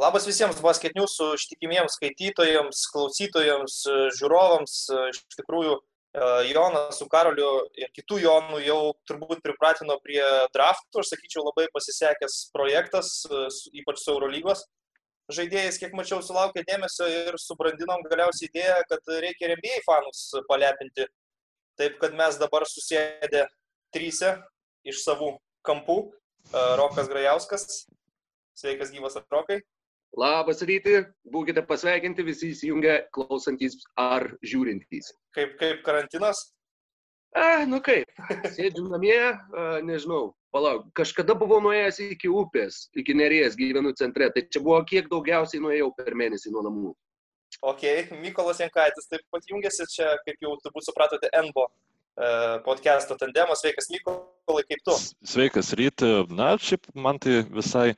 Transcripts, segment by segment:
Labas visiems basketniusų ištikimiems skaitytojams, klausytojams, žiūrovams. Iš tikrųjų, e, Jonas su Karoliu ir kitų Jonų jau turbūt pripratino prie draftų, aš sakyčiau, labai pasisekęs projektas, e, ypač su Eurolygos žaidėjais, kiek mačiau, sulaukė dėmesio ir subrandinom galiausiai idėją, kad reikia NBA fanus palepinti. Taip, kad mes dabar susėdė trysia iš savų kampų. E, Rokas Grajauskas. Sveikas gyvas Rokai. Labas ryti, būkite pasveikinti visi įsijungę klausantys ar žiūrintys. Kaip, kaip karantinas? A, nu kaip, sėdžiu namie, a, nežinau, palauk, kažkada buvau nuėjęs iki upės, iki Neries, gyvenu centre, tai čia buvo kiek daugiausiai nuėjau per mėnesį nuo namų. Ok, Mykolas Jankaitis taip pat jungiasi čia, kaip jau turbūt supratote, NBO e, podcast'o tandemas. Sveikas, Mykolai, kaip tu? Sveikas, ryti. Na, šiaip man tai visai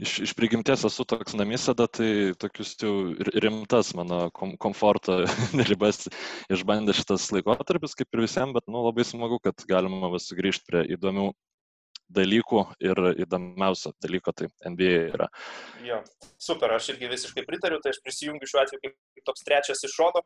iš, iš prigimties esu toks namisada, tai tokius jau rimtas mano kom, komforto ribas išbandė šitas laikotarpis, kaip ir visiems, bet nu, labai smagu, kad galima vis sugrįžti prie įdomių dalykų ir įdomiausio dalyko tai NBA yra. Jo, super, aš irgi visiškai pritariu, tai aš prisijungiu šiuo atveju kaip, toks trečias iš šono,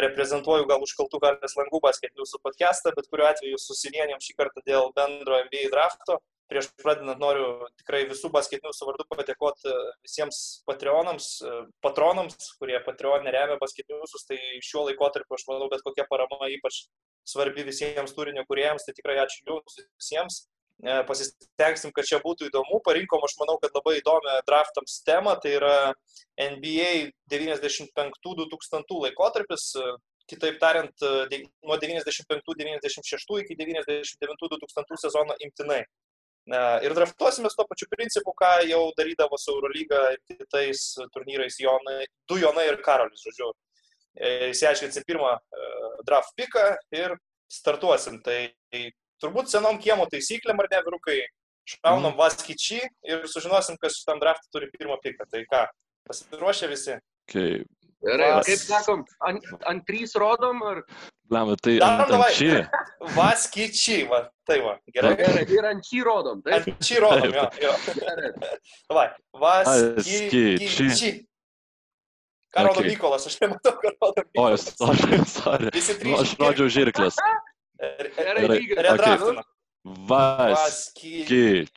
reprezentuoju gal užkaltų galės langų basket jūsų podcastą, bet kuriuo atveju susivienėm šį kartą dėl bendro NBA drafto prieš pradedant noriu tikrai visų basketiniusų vardu padėkoti e, visiems patreonams, e, patronams, kurie patreonė remia basketiniusus, tai šiuo laikotarpiu aš manau, bet kokia parama ypač svarbi visiems turinio kuriejams, tai tikrai ačiū jums visiems. E, pasistengsim, kad čia būtų įdomu. Parinkom, aš manau, kad labai įdomią draftams temą, tai yra NBA 95-2000 laikotarpis, kitaip tariant, nuo 95-96 iki 99-2000 sezono imtinai. Ir draftuosimės tuo pačiu principu, ką jau darydavo su Eurolyga ir kitais turnyrais Jonai, du Jonai ir Karolis, žodžiu. Įsiaiškinsim e, pirmą e, draft piką ir startuosim. Tai turbūt senom kiemo taisyklėm ar ne, vyrukai, šaunam mm. vaskyčiai ir sužinosim, kas šitam draftui turi pirmą piką. Tai ką, pasiruošę visi? Okay. Gerai, Vas... kaip sakom, ant, ant trys rodom ar... Lemą, tai Darom, ant, ant šį. Vaskyčiai, va, tai va, gerai. Gerai, ir ant šį rodom, taip? Ant šį rodom, jo, jo. Gerai. Vaskyčiai. Ką rodo okay. Mykolas, aš nematau, ką rodo Mykolas. O, sorry, sorry. Visi trys. Nu, aš rodžiau žirklės. Gerai, redraftinu. Vaskyčiai.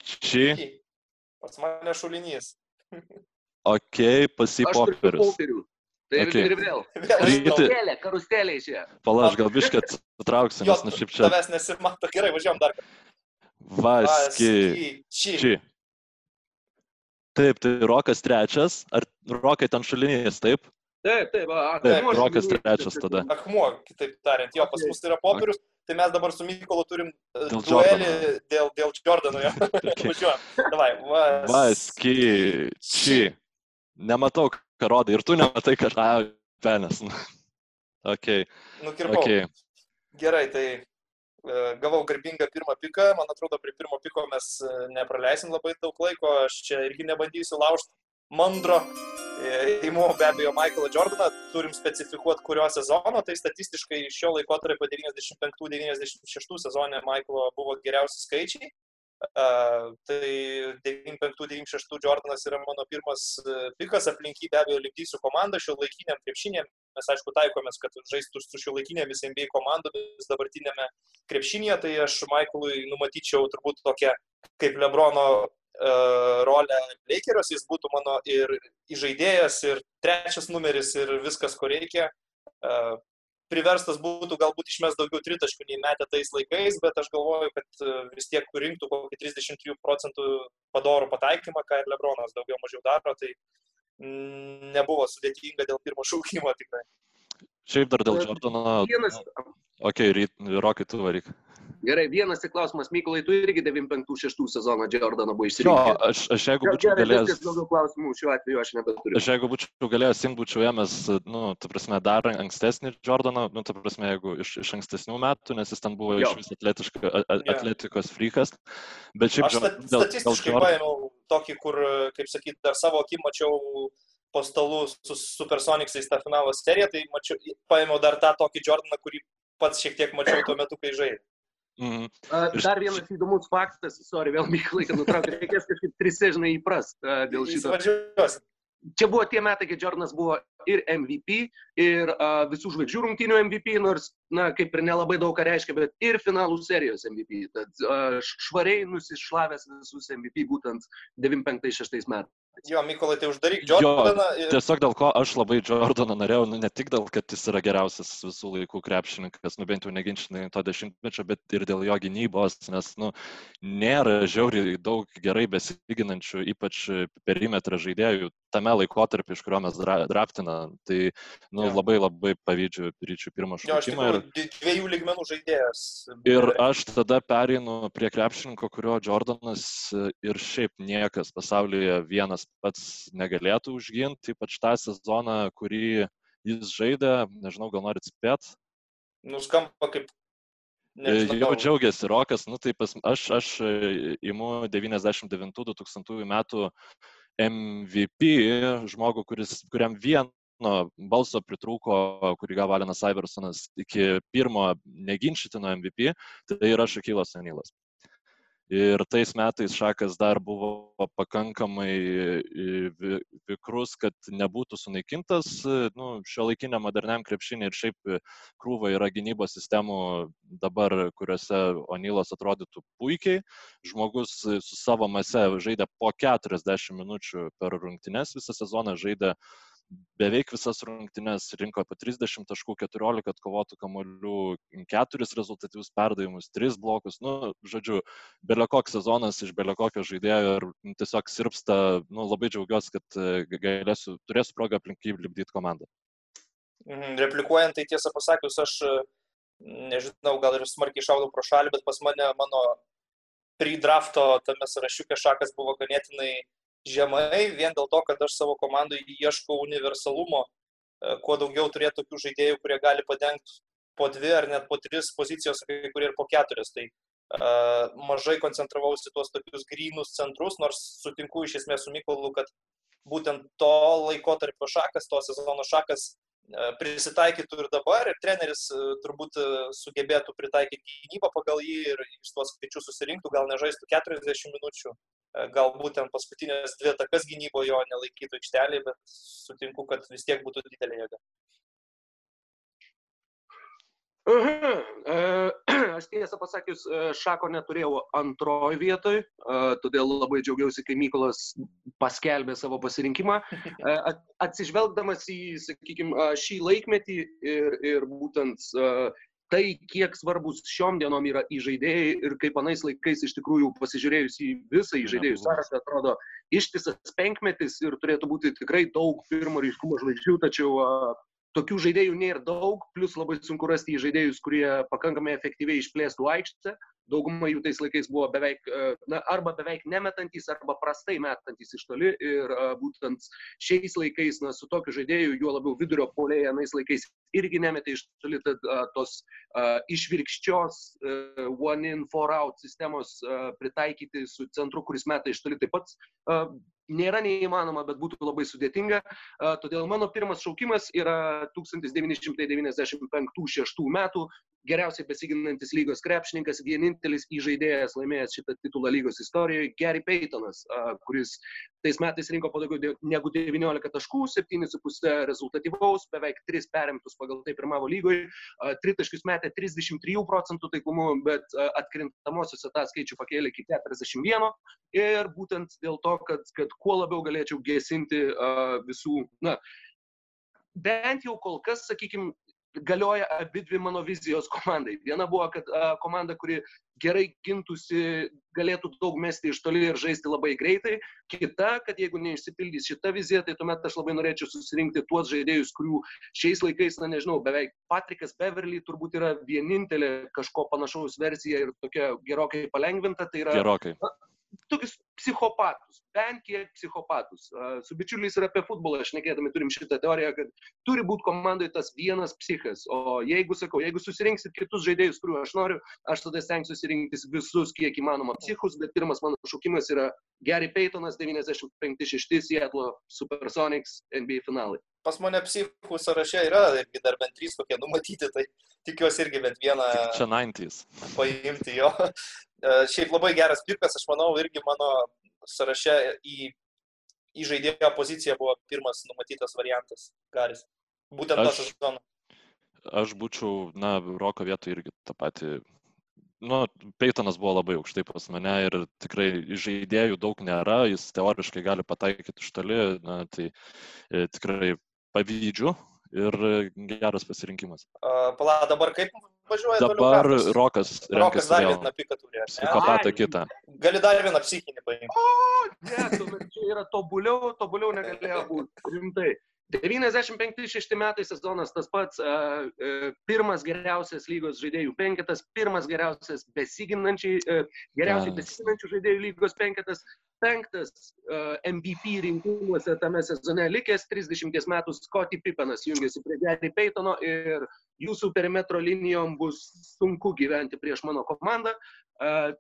Pas mane šulinys. Ok, pasipoperius. Tai okay. ir vėl. Karuselė, karuselė išėjo. Palaš, gal biškai atsitrauksiu, nes nu šiaip čia. Tavęs nesimato, gerai, važiuojam dar. Vaski. Či. Taip, tai Rokas trečias, ar Rokai ten šulinys, taip? Taip, taip, a, taip Rokas trečias tada. Akmuo, kitaip tariant, jo, pas mus yra popierius, tai mes dabar su Mykolu turim e, dėl duelį dėl, dėl Jordano. Važiuojam. Davai, Vaski. Či. Nematau, ką rodai. Ir tu nematai, kad, a, penis. ok. Nukirpau. Okay. Gerai, tai e, gavau garbingą pirmą piką, man atrodo, prie pirmo piko mes e, nepraleisim labai daug laiko, aš čia irgi nebandysiu laužti mandro. Įimu be abejo Michaelą Jordaną, turim specifikuoti kurio sezono, tai statistiškai šio laiko tarp 95-96 sezone Michaelo buvo geriausi skaičiai. Tai 95-96 Jordanas yra mano pirmas pikas, aplink jį be abejo lipdysiu komandą šio laikiniam krepšinėm. Mes aišku taikomės, kad žaistų su šio laikinėmis NBA komandomis dabartinėme krepšinėje, tai aš Michaelui numatyčiau turbūt tokią kaip Lebrono uh, rolę Lakerios, jis būtų mano ir įžaidėjas, ir trečias numeris, ir viskas, ko reikia. Priverstas būtų galbūt išmes daugiau tritaškių nei metė tais laikais, bet aš galvoju, kad e, vis tiek rinktų kokį 33 procentų padorų pataikymą, ką ir Lebronas daugiau mažiau daro, tai mm, nebuvo sudėtinga dėl pirmo šaukimo tikrai. Šiaip dar dėl Jordano. Vienas. Ok, Rokai, tu varyk. Gerai, vienas tik klausimas, Mykolai, tu irgi 95-6 sezoną Jordano buvai išsirinkęs. Jo, aš, aš jeigu būčiau galėjęs... Daugiau klausimų šiuo atveju aš nebeturiu. Aš jeigu būčiau galėjęs, sim būčiau ėmęs, nu, tu prasme, dar ankstesnį Jordaną, nu, tu prasme, jeigu iš, iš ankstesnių metų, nes jis ten buvo jo. iš vis atletikos frikas. Bet šiaip... Aš stat, dėl, statistiškai dėl paėmiau tokį, kur, kaip sakyt, dar savo akim mačiau po stalu su Supersonicsais tą finalo seriją, tai mačiau, paėmiau dar tą tokį Jordaną, kurį pats šiek tiek mačiau tuo metu, kai žaidė. Mhm. Dar vienas įdomus faktas, sorry, vėl Mykolai, kad nutraukti, reikės kažkaip trise, žinai, įprast dėl šito. čia buvo tie metai, kai Jordanas buvo ir MVP, ir uh, visų žvaigždžių rungtynių MVP, nors, na, kaip ir nelabai daug ką reiškia, bet ir finalų serijos MVP. Tad uh, švariai nusišlavęs visus MVP būtent 95-6 metais. Jo, Mykolai, tai uždaryk Jordaną. Ir... Tiesiog dėl ko aš labai Jordaną norėjau, nu, ne tik dėl, kad jis yra geriausias visų laikų krepšininkas, nu bent jau neginčinai to dešimtmečio, bet ir dėl jo gynybos, nes, nu, nėra žiauriai daug gerai besiginančių, ypač perimetrą žaidėjų tame laikotarpį, iš kurio mes draftina. Tai, nu, ja. labai labai pavydžiu ryčių pirmą šaukimą. Ir dviejų lygmenų žaidėjas. Ir aš tada pereinu prie krepšininko, kurio Jordanas ir šiaip niekas pasaulyje vienas pats negalėtų užginti, ypač tą sezoną, kurį jis žaidė, nežinau, gal norit spėt. Nuskamba kaip Nežinau. Jau džiaugiasi Rokas, nu tai pas, aš, aš imu 99-2000 metų MVP žmogų, kuris, kuriam vieno balso pritrūko, kurį gavo Alenas Iversonas iki pirmo neginčytino MVP, tai yra Šakylas Anilas. Ir tais metais Šakas dar buvo pakankamai vikrus, kad nebūtų sunaikintas nu, šio laikinio moderniam krepšinį ir šiaip krūva yra gynybos sistemų dabar, kuriuose Onilas atrodytų puikiai. Žmogus su savo mase žaidė po 40 minučių per rungtynes, visą sezoną žaidė beveik visas rungtynes rinko po 30 taškų, 14 atkovotų kamolių, 4 rezultatyvius perdavimus, 3 blokus. Nu, žodžiu, beliokoks sezonas iš beliokokio žaidėjo ir tiesiog sirpsta, nu, labai džiaugiuosi, kad e, galėsiu, turėsiu progą aplink jį lipdyti komandą. Mhm, replikuojant, tai tiesą pasakius, aš e, nežinau, gal ir smarkiai šaudau pro šalį, bet pas mane mano pre-drafto tame sąrašiuke šakas buvo ganėtinai žemai vien dėl to, kad aš savo komandai ieškau universalumo, e, kuo daugiau turėti tokių žaidėjų, kurie gali padengti po dvi ar net po tris pozicijos, kai kurie ir po keturias. Tai uh, mažai koncentravausi tuos tokius grynus centrus, nors sutinku iš esmės su Mykolu, kad būtent to laiko tarp šakas, to sezono šakas E, prisitaikytų ir dabar, ir treneris e, turbūt sugebėtų pritaikyti gynybą pagal jį ir iš tuos skaičius susirinktų, gal nežaistų 40 minučių, galbūt ten paskutinės dvi atakas gynyboje jo nelaikytų aikštelėje, bet sutinku, kad vis tiek būtų didelė jėga. Aha, aš tiesą pasakius, Šako neturėjau antroji vietoj, todėl labai džiaugiausi, kai Mykolas paskelbė savo pasirinkimą. Atsižvelgdamas į, sakykime, šį laikmetį ir, ir būtent tai, kiek svarbus šiom dienom yra įžaidėjai ir kaip anais laikais iš tikrųjų pasižiūrėjus į visą įžaidėjų sąrašą, atrodo ištisas penkmetis ir turėtų būti tikrai daug pirmo ryškumo žvaigždžių, tačiau tokių žaidėjų nėra daug, plus labai sunku rasti žaidėjus, kurie pakankamai efektyviai išplėstų aikštę dauguma jų tais laikais buvo beveik, e, na, arba beveik nemetantys, arba prastai metantys iš toli. Ir e, būtent šiais laikais, na, su tokiu žaidėju, juo labiau vidurio polėje, anais laikais irgi nemetė iš toli, tad a, tos a, išvirkščios a, one in, four out sistemos a, pritaikyti su centru, kuris meta iš toli taip pat a, nėra neįmanoma, bet būtų labai sudėtinga. A, todėl mano pirmas šaukimas yra 1995-6 metų geriausiai besiginantis lygos krepšininkas, vienintelis įžaidėjas laimėjęs šitą titulą lygos istorijoje, Gary Paytonas, kuris tais metais rinko po daugiau negu 19 taškų, 7,5 rezultatyvaus, beveik 3 perimtus pagal tai pirmavo lygoje, tritaškius metė 33 procentų taikumu, bet atkrintamosiose tą skaičių pakėlė iki 41 ir būtent dėl to, kad, kad kuo labiau galėčiau gesinti visų, na, bent jau kol kas, sakykime, galioja abi dvi mano vizijos komandai. Viena buvo, kad a, komanda, kuri gerai gintųsi, galėtų daug mesti iš toli ir žaisti labai greitai. Kita, kad jeigu neišsipildys šita vizija, tai tuomet aš labai norėčiau susirinkti tuos žaidėjus, kurių šiais laikais, na nežinau, beveik Patrikas Beverly turbūt yra vienintelė kažko panašaus versija ir tokia gerokai palengvinta. Tai yra, gerokai. Na, tokius psichopatus, bent kiek psichopatus. Su bičiuliais ir apie futbolą šnekėdami turim šitą teoriją, kad turi būti komandai tas vienas psichas. O jeigu, sakau, jeigu susirinksit kitus žaidėjus, kuriuo aš noriu, aš tada stengsiuosi rinktis visus, kiek įmanoma psichus, bet pirmas mano šaukimas yra Gary Paytonas 95-6 Seattle Supersonics NBA finalai. Pas mane psichų sąraše yra irgi dar bent trys kokie numatyti, tai tikiuosi irgi bent vieną. Čia 90. Paimti jo. E, šiaip labai geras pikas, aš manau, irgi mano sąraše į į žaidėjo poziciją buvo pirmas numatytas variantas Garis. Būtent tą sezoną. Aš būčiau, na, Roko vietoje irgi tą patį nu, Peitonas buvo labai aukštai pas mane ir tikrai žaidėjų daug nėra, jis teoriškai gali pataikyti iš toli, na, tai e, tikrai pavydžiu ir geras pasirinkimas. Uh, Pala, dabar kaip važiuoja? Dabar Rokas. Rokas dar vieną piką turi. Psichopatą kitą. Gali dar vieną psichinį paimti. O, ne, čia yra tobuliau, tobuliau negalėjo būti. Rimtai. 95-6 metai sezonas tas pats, pirmas geriausias lygos žaidėjų penketas, pirmas geriausias besiginančiai, geriausiai besiginančių žaidėjų lygos penketas, penktas uh, MVP rinkimuose tame sezone likęs 30 metų Scotty Pippenas jungiasi prie Gary Paytono ir jūsų perimetro linijom bus sunku gyventi prieš mano komandą. Uh,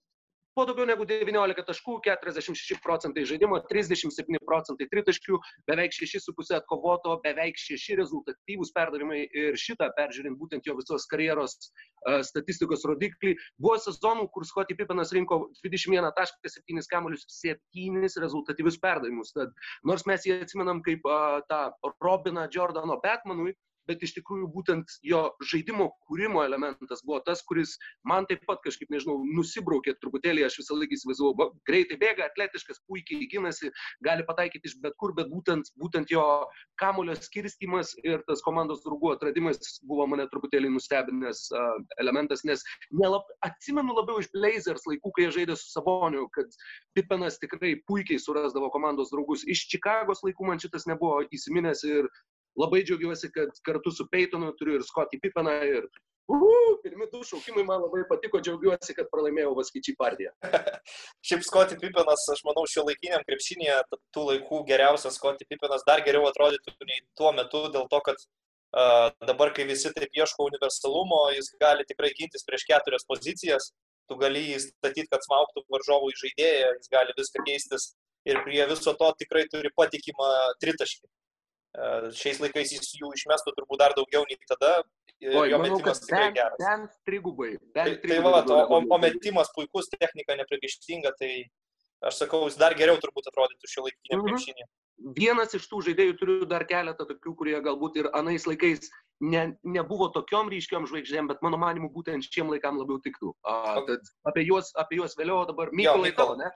po daugiau negu 19 taškų, 46 procentai žaidimo, 37 procentai tritaškių, beveik 6,5 atkovoto, beveik 6 rezultatyvūs perdavimai ir šitą peržiūrint būtent jo visos karjeros uh, statistikos rodiklį. Buvo sezonų, kur Scottie Pippenas rinko 21,7 kamuolius, 7 rezultatyvius perdavimus. Tad nors mes jį atsimenam kaip uh, tą Robiną Jordano Batmanui, bet iš tikrųjų būtent jo žaidimo kūrimo elementas buvo tas, kuris man taip pat kažkaip, nežinau, nusibraukė truputėlį, aš visą laiką įsivaizdavau, greitai bėga, atletiškas, puikiai ginasi, gali pataikyti iš bet kur, bet būtent, būtent jo kamulio skirstimas ir tas komandos draugų atradimas buvo mane truputėlį nustebinęs uh, elementas, nes nelab, atsimenu labiau iš Blazers laikų, kai jie žaidė su Savoniu, kad Pipenas tikrai puikiai surasdavo komandos draugus. Iš Čikagos laikų man šitas nebuvo įsiminęs ir labai džiaugiuosi, kad kartu su Peitonu turiu ir Scotty Pippeną ir uh, pirmi du šaukimai man labai patiko, džiaugiuosi, kad pralaimėjau Vaskyčiai partiją. Šiaip Scotty Pippenas, aš manau, šio laikiniam krepšinėje tų laikų geriausias Scotty Pippenas dar geriau atrodytų nei tuo metu, dėl to, kad uh, dabar, kai visi taip ieško universalumo, jis gali tikrai gintis prieš keturias pozicijas, tu gali jį statyti, kad smauktų varžovų į žaidėją, jis gali viską keistis ir prie viso to tikrai turi patikimą tritaškį. Šiais laikais jis jų išmestų turbūt dar daugiau nei tada. O, jo manau, metimas tikrai bent, geras. Bent trigubai. Bent tai, tai va, o, o metimas puikus, technika nepriekaištinga, tai aš sakau, jis dar geriau turbūt atrodytų šio laikinio mhm. krepšinio. Vienas iš tų žaidėjų turiu dar keletą tokių, kurie galbūt ir anais laikais ne, nebuvo tokiom ryškiom žvaigždėm, bet mano manimu būtent šiem laikam labiau tiktų. A, tad apie juos, apie juos vėliau dabar Mykolai tavo, ne?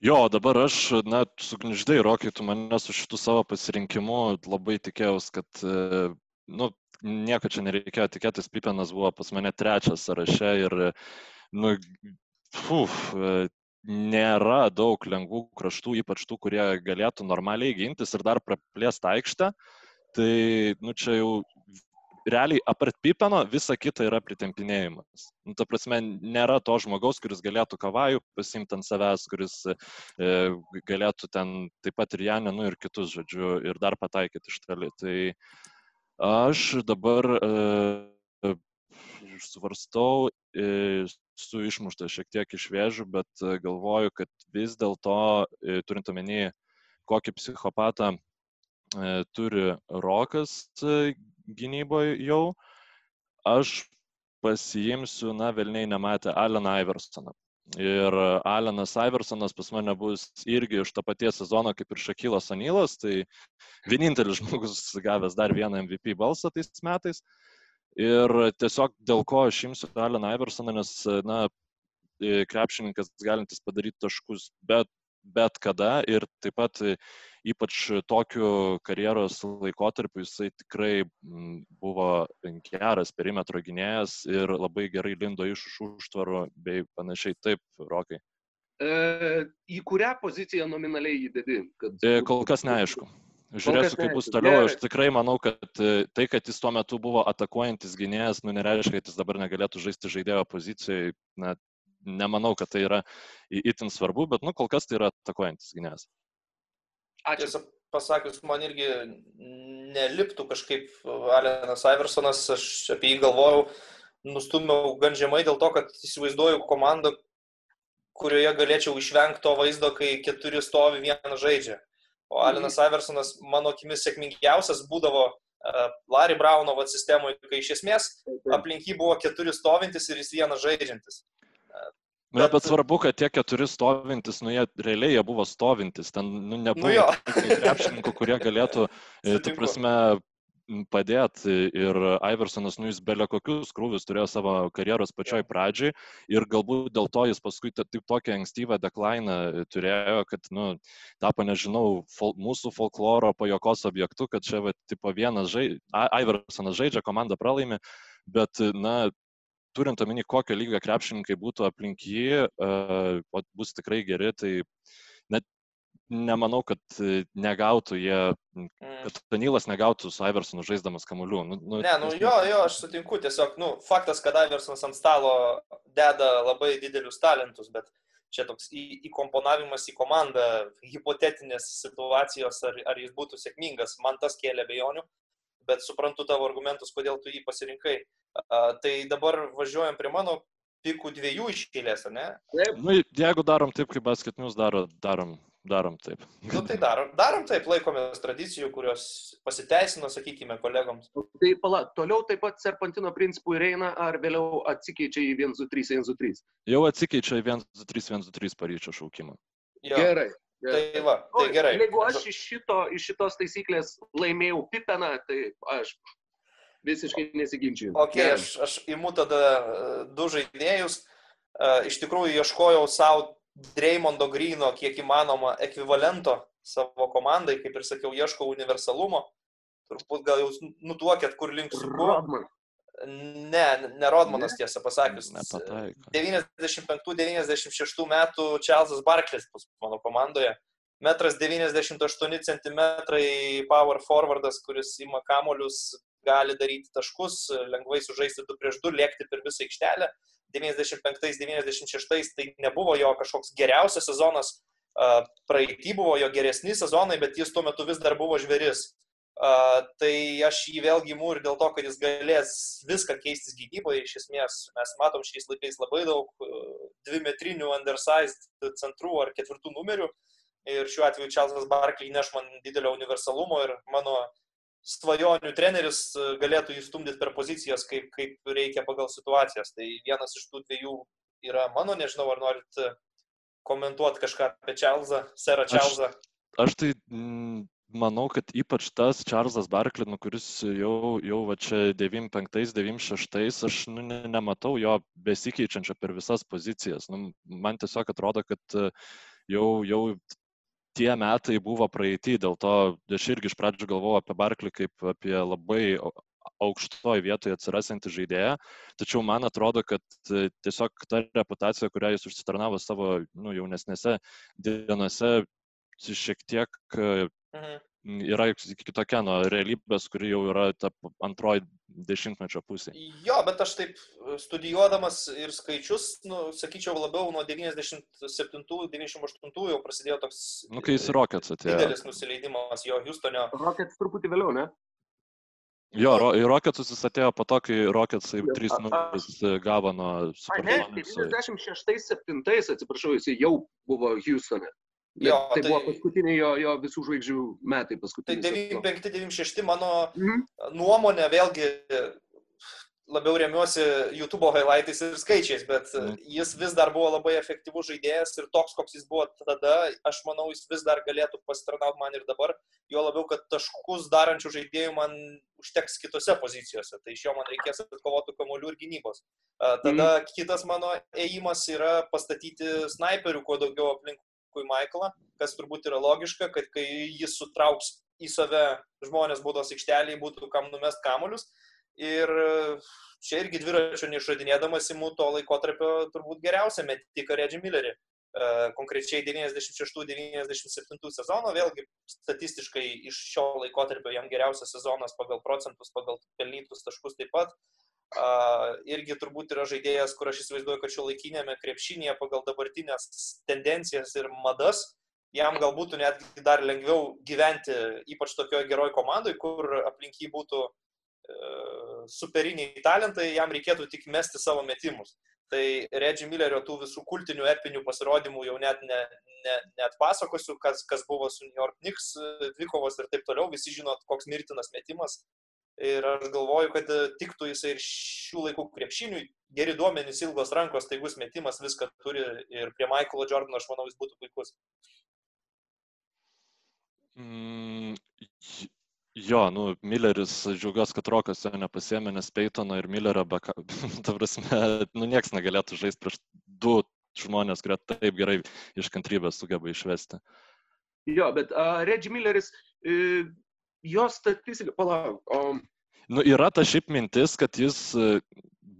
Jo, dabar aš, na, sugniždai, Rokai, tu mane su šitu savo pasirinkimu labai tikėjausi, kad, e, nu, nieko čia nereikėjo tikėtis, Pipenas buvo pas mane trečias sąraše ir, nu, fuf, e, nėra daug lengvų kraštų, ypač tų, kurie galėtų normaliai gintis ir dar praplėsti aikštę. Tai, nu, čia jau realiai apart Pipeno visa kita yra pritempinėjimas. Nu, ta prasme, nėra to žmogaus, kuris galėtų kavajų pasimti ant savęs, kuris e, galėtų ten taip pat ir Janę, nu ir kitus, žodžiu, ir dar pataikyti iš toli. Tai aš dabar e, svarstau, e, su išmušta šiek tiek iš vėžių, bet galvoju, kad vis dėlto, e, turint omeny, kokį psichopatą e, turi Rokas e, gynyboje jau, aš pasiimsiu, na, velniai nematė Aleną Iversoną. Ir Alenas Iversonas pas mane bus irgi iš to paties sezono kaip ir Šakylas Anilas, tai vienintelis žmogus gavęs dar vieną MVP balsą tais metais. Ir tiesiog dėl ko aš imsiu Aleną Iversoną, nes, na, krepšininkas galintis padaryti taškus bet, bet kada ir taip pat ypač tokiu karjeros laikotarpiu jisai tikrai buvo geras perimetro gynėjas ir labai gerai lindo iš užtvarų bei panašiai. Taip, Rokai. E, į kurią poziciją nominaliai įdedi? Kad... E, kol kas neaišku. Žiūrėsiu, kaip bus toliau. Aš tikrai manau, kad e, tai, kad jis tuo metu buvo atakuojantis gynėjas, nu nereiškia, kad jis dabar negalėtų žaisti žaidėjo pozicijoje. Na, nemanau, kad tai yra itin svarbu, bet nu, kol kas tai yra atakuojantis gynėjas. Ačiū. Tiesą pasakius, man irgi neliptų kažkaip Alenas Iversonas, aš apie jį galvojau, nustumiau gan žemai dėl to, kad įsivaizduoju komandą, kurioje galėčiau išvengti to vaizdo, kai keturi stovi vieną žaidžia. O mhm. Alenas Iversonas, mano akimis, sėkmingiausias būdavo uh, Larry Brauno sistemoje, kai iš esmės aplink jį buvo keturi stovintis ir jis vienas žaidžiantis. Uh, Bet, bet svarbu, kad tie keturi stovintis, nu jie realiai jie buvo stovintis, ten nu, nebuvo nu krepšininkų, kurie galėtų, tu prasme, padėti ir Iversonas, nu jis belė kokius krūvius turėjo savo karjeros pačioj pradžiai ir galbūt dėl to jis paskui taip tokią ankstyvą deklainą turėjo, kad, nu, tapo, nežinau, fol, mūsų folkloro pajokos objektu, kad čia, va, tipo, vienas žaidžia, Iversonas žaidžia, komanda pralaimi, bet, na, turint omeny, kokio lygio krepšininkai būtų aplink jį, uh, bus tikrai geri, tai net nemanau, kad negautų jie, kad Danilas negautų su Iversonu žaisdamas kamuolių. Nu, nu, ne, nu jo, jo, aš sutinku, tiesiog, nu, faktas, kad Iversonas ant stalo deda labai didelius talentus, bet čia toks į, įkomponavimas į komandą, hipotetinės situacijos, ar, ar jis būtų sėkmingas, man tas kėlė bejonių, bet suprantu tavo argumentus, kodėl tu jį pasirinkai. A, tai dabar važiuojam prie mano pikų dviejų iškėlės, ne? Taip. Nu, jeigu darom taip, kaip Basket News daro, darom, darom taip. Nu, tai darom, darom taip, laikomės tradicijų, kurios pasiteisino, sakykime, kolegoms. Tai pala, toliau taip pat serpantino principų ir eina, ar vėliau atsikeičia į 1-2-3, 1-2-3? Jau atsikeičia į 1-2-3, 1-2-3 paryčio šaukimą. Jo. Gerai. Tai va, tai gerai. Jeigu aš iš, šito, iš šitos taisyklės laimėjau pipeną, tai aš visiškai nesiginčiu. Ok, Gerai. aš, aš imu tada e, du žaidėjus. E, iš tikrųjų, ieškojau savo Dreymondo Grino kiek įmanoma ekvivalento savo komandai, kaip ir sakiau, ieškau universalumo. Turbūt gal jau nutuokėt, kur link su Rodman. Ne, ne Rodmanas tiesą pasakius. 95-96 metų Čarlzas Barklis bus mano komandoje. Metras 98 cm power forwardas, kuris ima kamolius, gali daryti taškus, lengvai sužaisti 2 prieš 2, lėkti per visą aikštelę. 95-96 tai nebuvo jo kažkoks geriausias sezonas, praeitį buvo jo geresni sezonai, bet jis tuo metu vis dar buvo žveris. Tai aš jį vėlgi imu ir dėl to, kad jis galės viską keistis gynyboje. Iš esmės, mes matom šiais laikais labai daug dvimetrinių undersized centrų ar ketvirtų numerių. Ir šiuo atveju Čelzas Barkley neš man didelio universalumo ir mano svajonių treneris galėtų įstumdyti per pozicijas, kaip, kaip reikia pagal situacijas. Tai vienas iš tų dviejų yra mano, nežinau, ar norit komentuoti kažką apie Čelzą, Serą Čelzą. Aš, aš tai mm, manau, kad ypač tas Čarlzas Barkley, nu, kuris jau, jau va čia 95-96, aš nu, ne, nematau jo besikeičiančio per visas pozicijas. Nu, man tiesiog atrodo, kad e, jau, jau tie metai buvo praeitį, dėl to aš irgi iš pradžių galvojau apie Barklį kaip apie labai aukštoje vietoje atsirasantį žaidėją, tačiau man atrodo, kad e, tiesiog ta reputacija, kurią jis užsitarnavo savo nu, jaunesnėse dienose, šiek tiek e, mhm yra kitokia nuo realybės, kuri jau yra ta antroji dešimtmečio pusė. Jo, bet aš taip e, studijuodamas ir skaičius, nu, sakyčiau, labiau nuo 97-98 jau prasidėjo toks... Nu, kai jis Rockets atėjo. Didelis nusileidimas jo Houstonio. Rockets truputį vėliau, ne? Jo, ro, į Rocketsus jis atėjo po to, kai Rocketsai 3 numeris gavo nuo... Ne, 96-7, atsiprašau, jis jau buvo Houstone. Jo, tai, tai buvo paskutiniai jo, jo visų žvaigždžių metai. Tai 95-96 mano mhm. nuomonė, vėlgi labiau remiuosi YouTube highlightais ir skaičiais, bet mhm. jis vis dar buvo labai efektyvus žaidėjas ir toks, koks jis buvo tada, aš manau, jis vis dar galėtų pasitarnauti man ir dabar, jo labiau, kad taškus darančių žaidėjų man užteks kitose pozicijose, tai iš jo man reikės atkovotų kamolių ir gynybos. Tada mhm. kitas mano ėjimas yra pastatyti snaiperių kuo daugiau aplink paskui Michaelą, kas turbūt yra logiška, kad kai jis sutrauks į save žmonės būdos aikšteliai, būtų kam numest kamuolius. Ir čia irgi dviračio neišradinėdamas įmų to laikotarpio turbūt geriausią metiką Reggie Millerį. Uh, konkrečiai 96-97 sezono, vėlgi statistiškai iš šio laikotarpio jam geriausias sezonas pagal procentus, pagal pelnytus taškus taip pat. Irgi turbūt yra žaidėjas, kur aš įsivaizduoju, kad šio laikinėme krepšinėje pagal dabartinės tendencijas ir madas, jam galbūt netgi dar lengviau gyventi, ypač tokioje geroje komandoje, kur aplink jį būtų uh, superiniai talentai, jam reikėtų tik mesti savo metimus. Tai Reggie Millerio tų visų kultinių epinių pasirodymų jau net, ne, ne, net pasakosiu, kas, kas buvo su New York Knicks dvikovos ir taip toliau. Visi žinot, koks mirtinas metimas Ir aš galvoju, kad tiktų jisai ir šių laikų krepšiniui, geri duomenys, ilgos rankos, taigus metimas, viską turi ir prie Michaelo Jordano aš manau jis būtų puikus. Mm, jo, nu, Milleris, džiaugiuosi, kad Rokas jo nepasėmė, nes Peitono ir Millerio, be, ta prasme, nu, nieks negalėtų žaisti prieš du žmonės, kurie taip gerai iš kantrybės sugeba išvesti. Jo, bet uh, Reggie Milleris, uh, jo statistika, palauk. Um... Nu, yra ta šiaip mintis, kad jis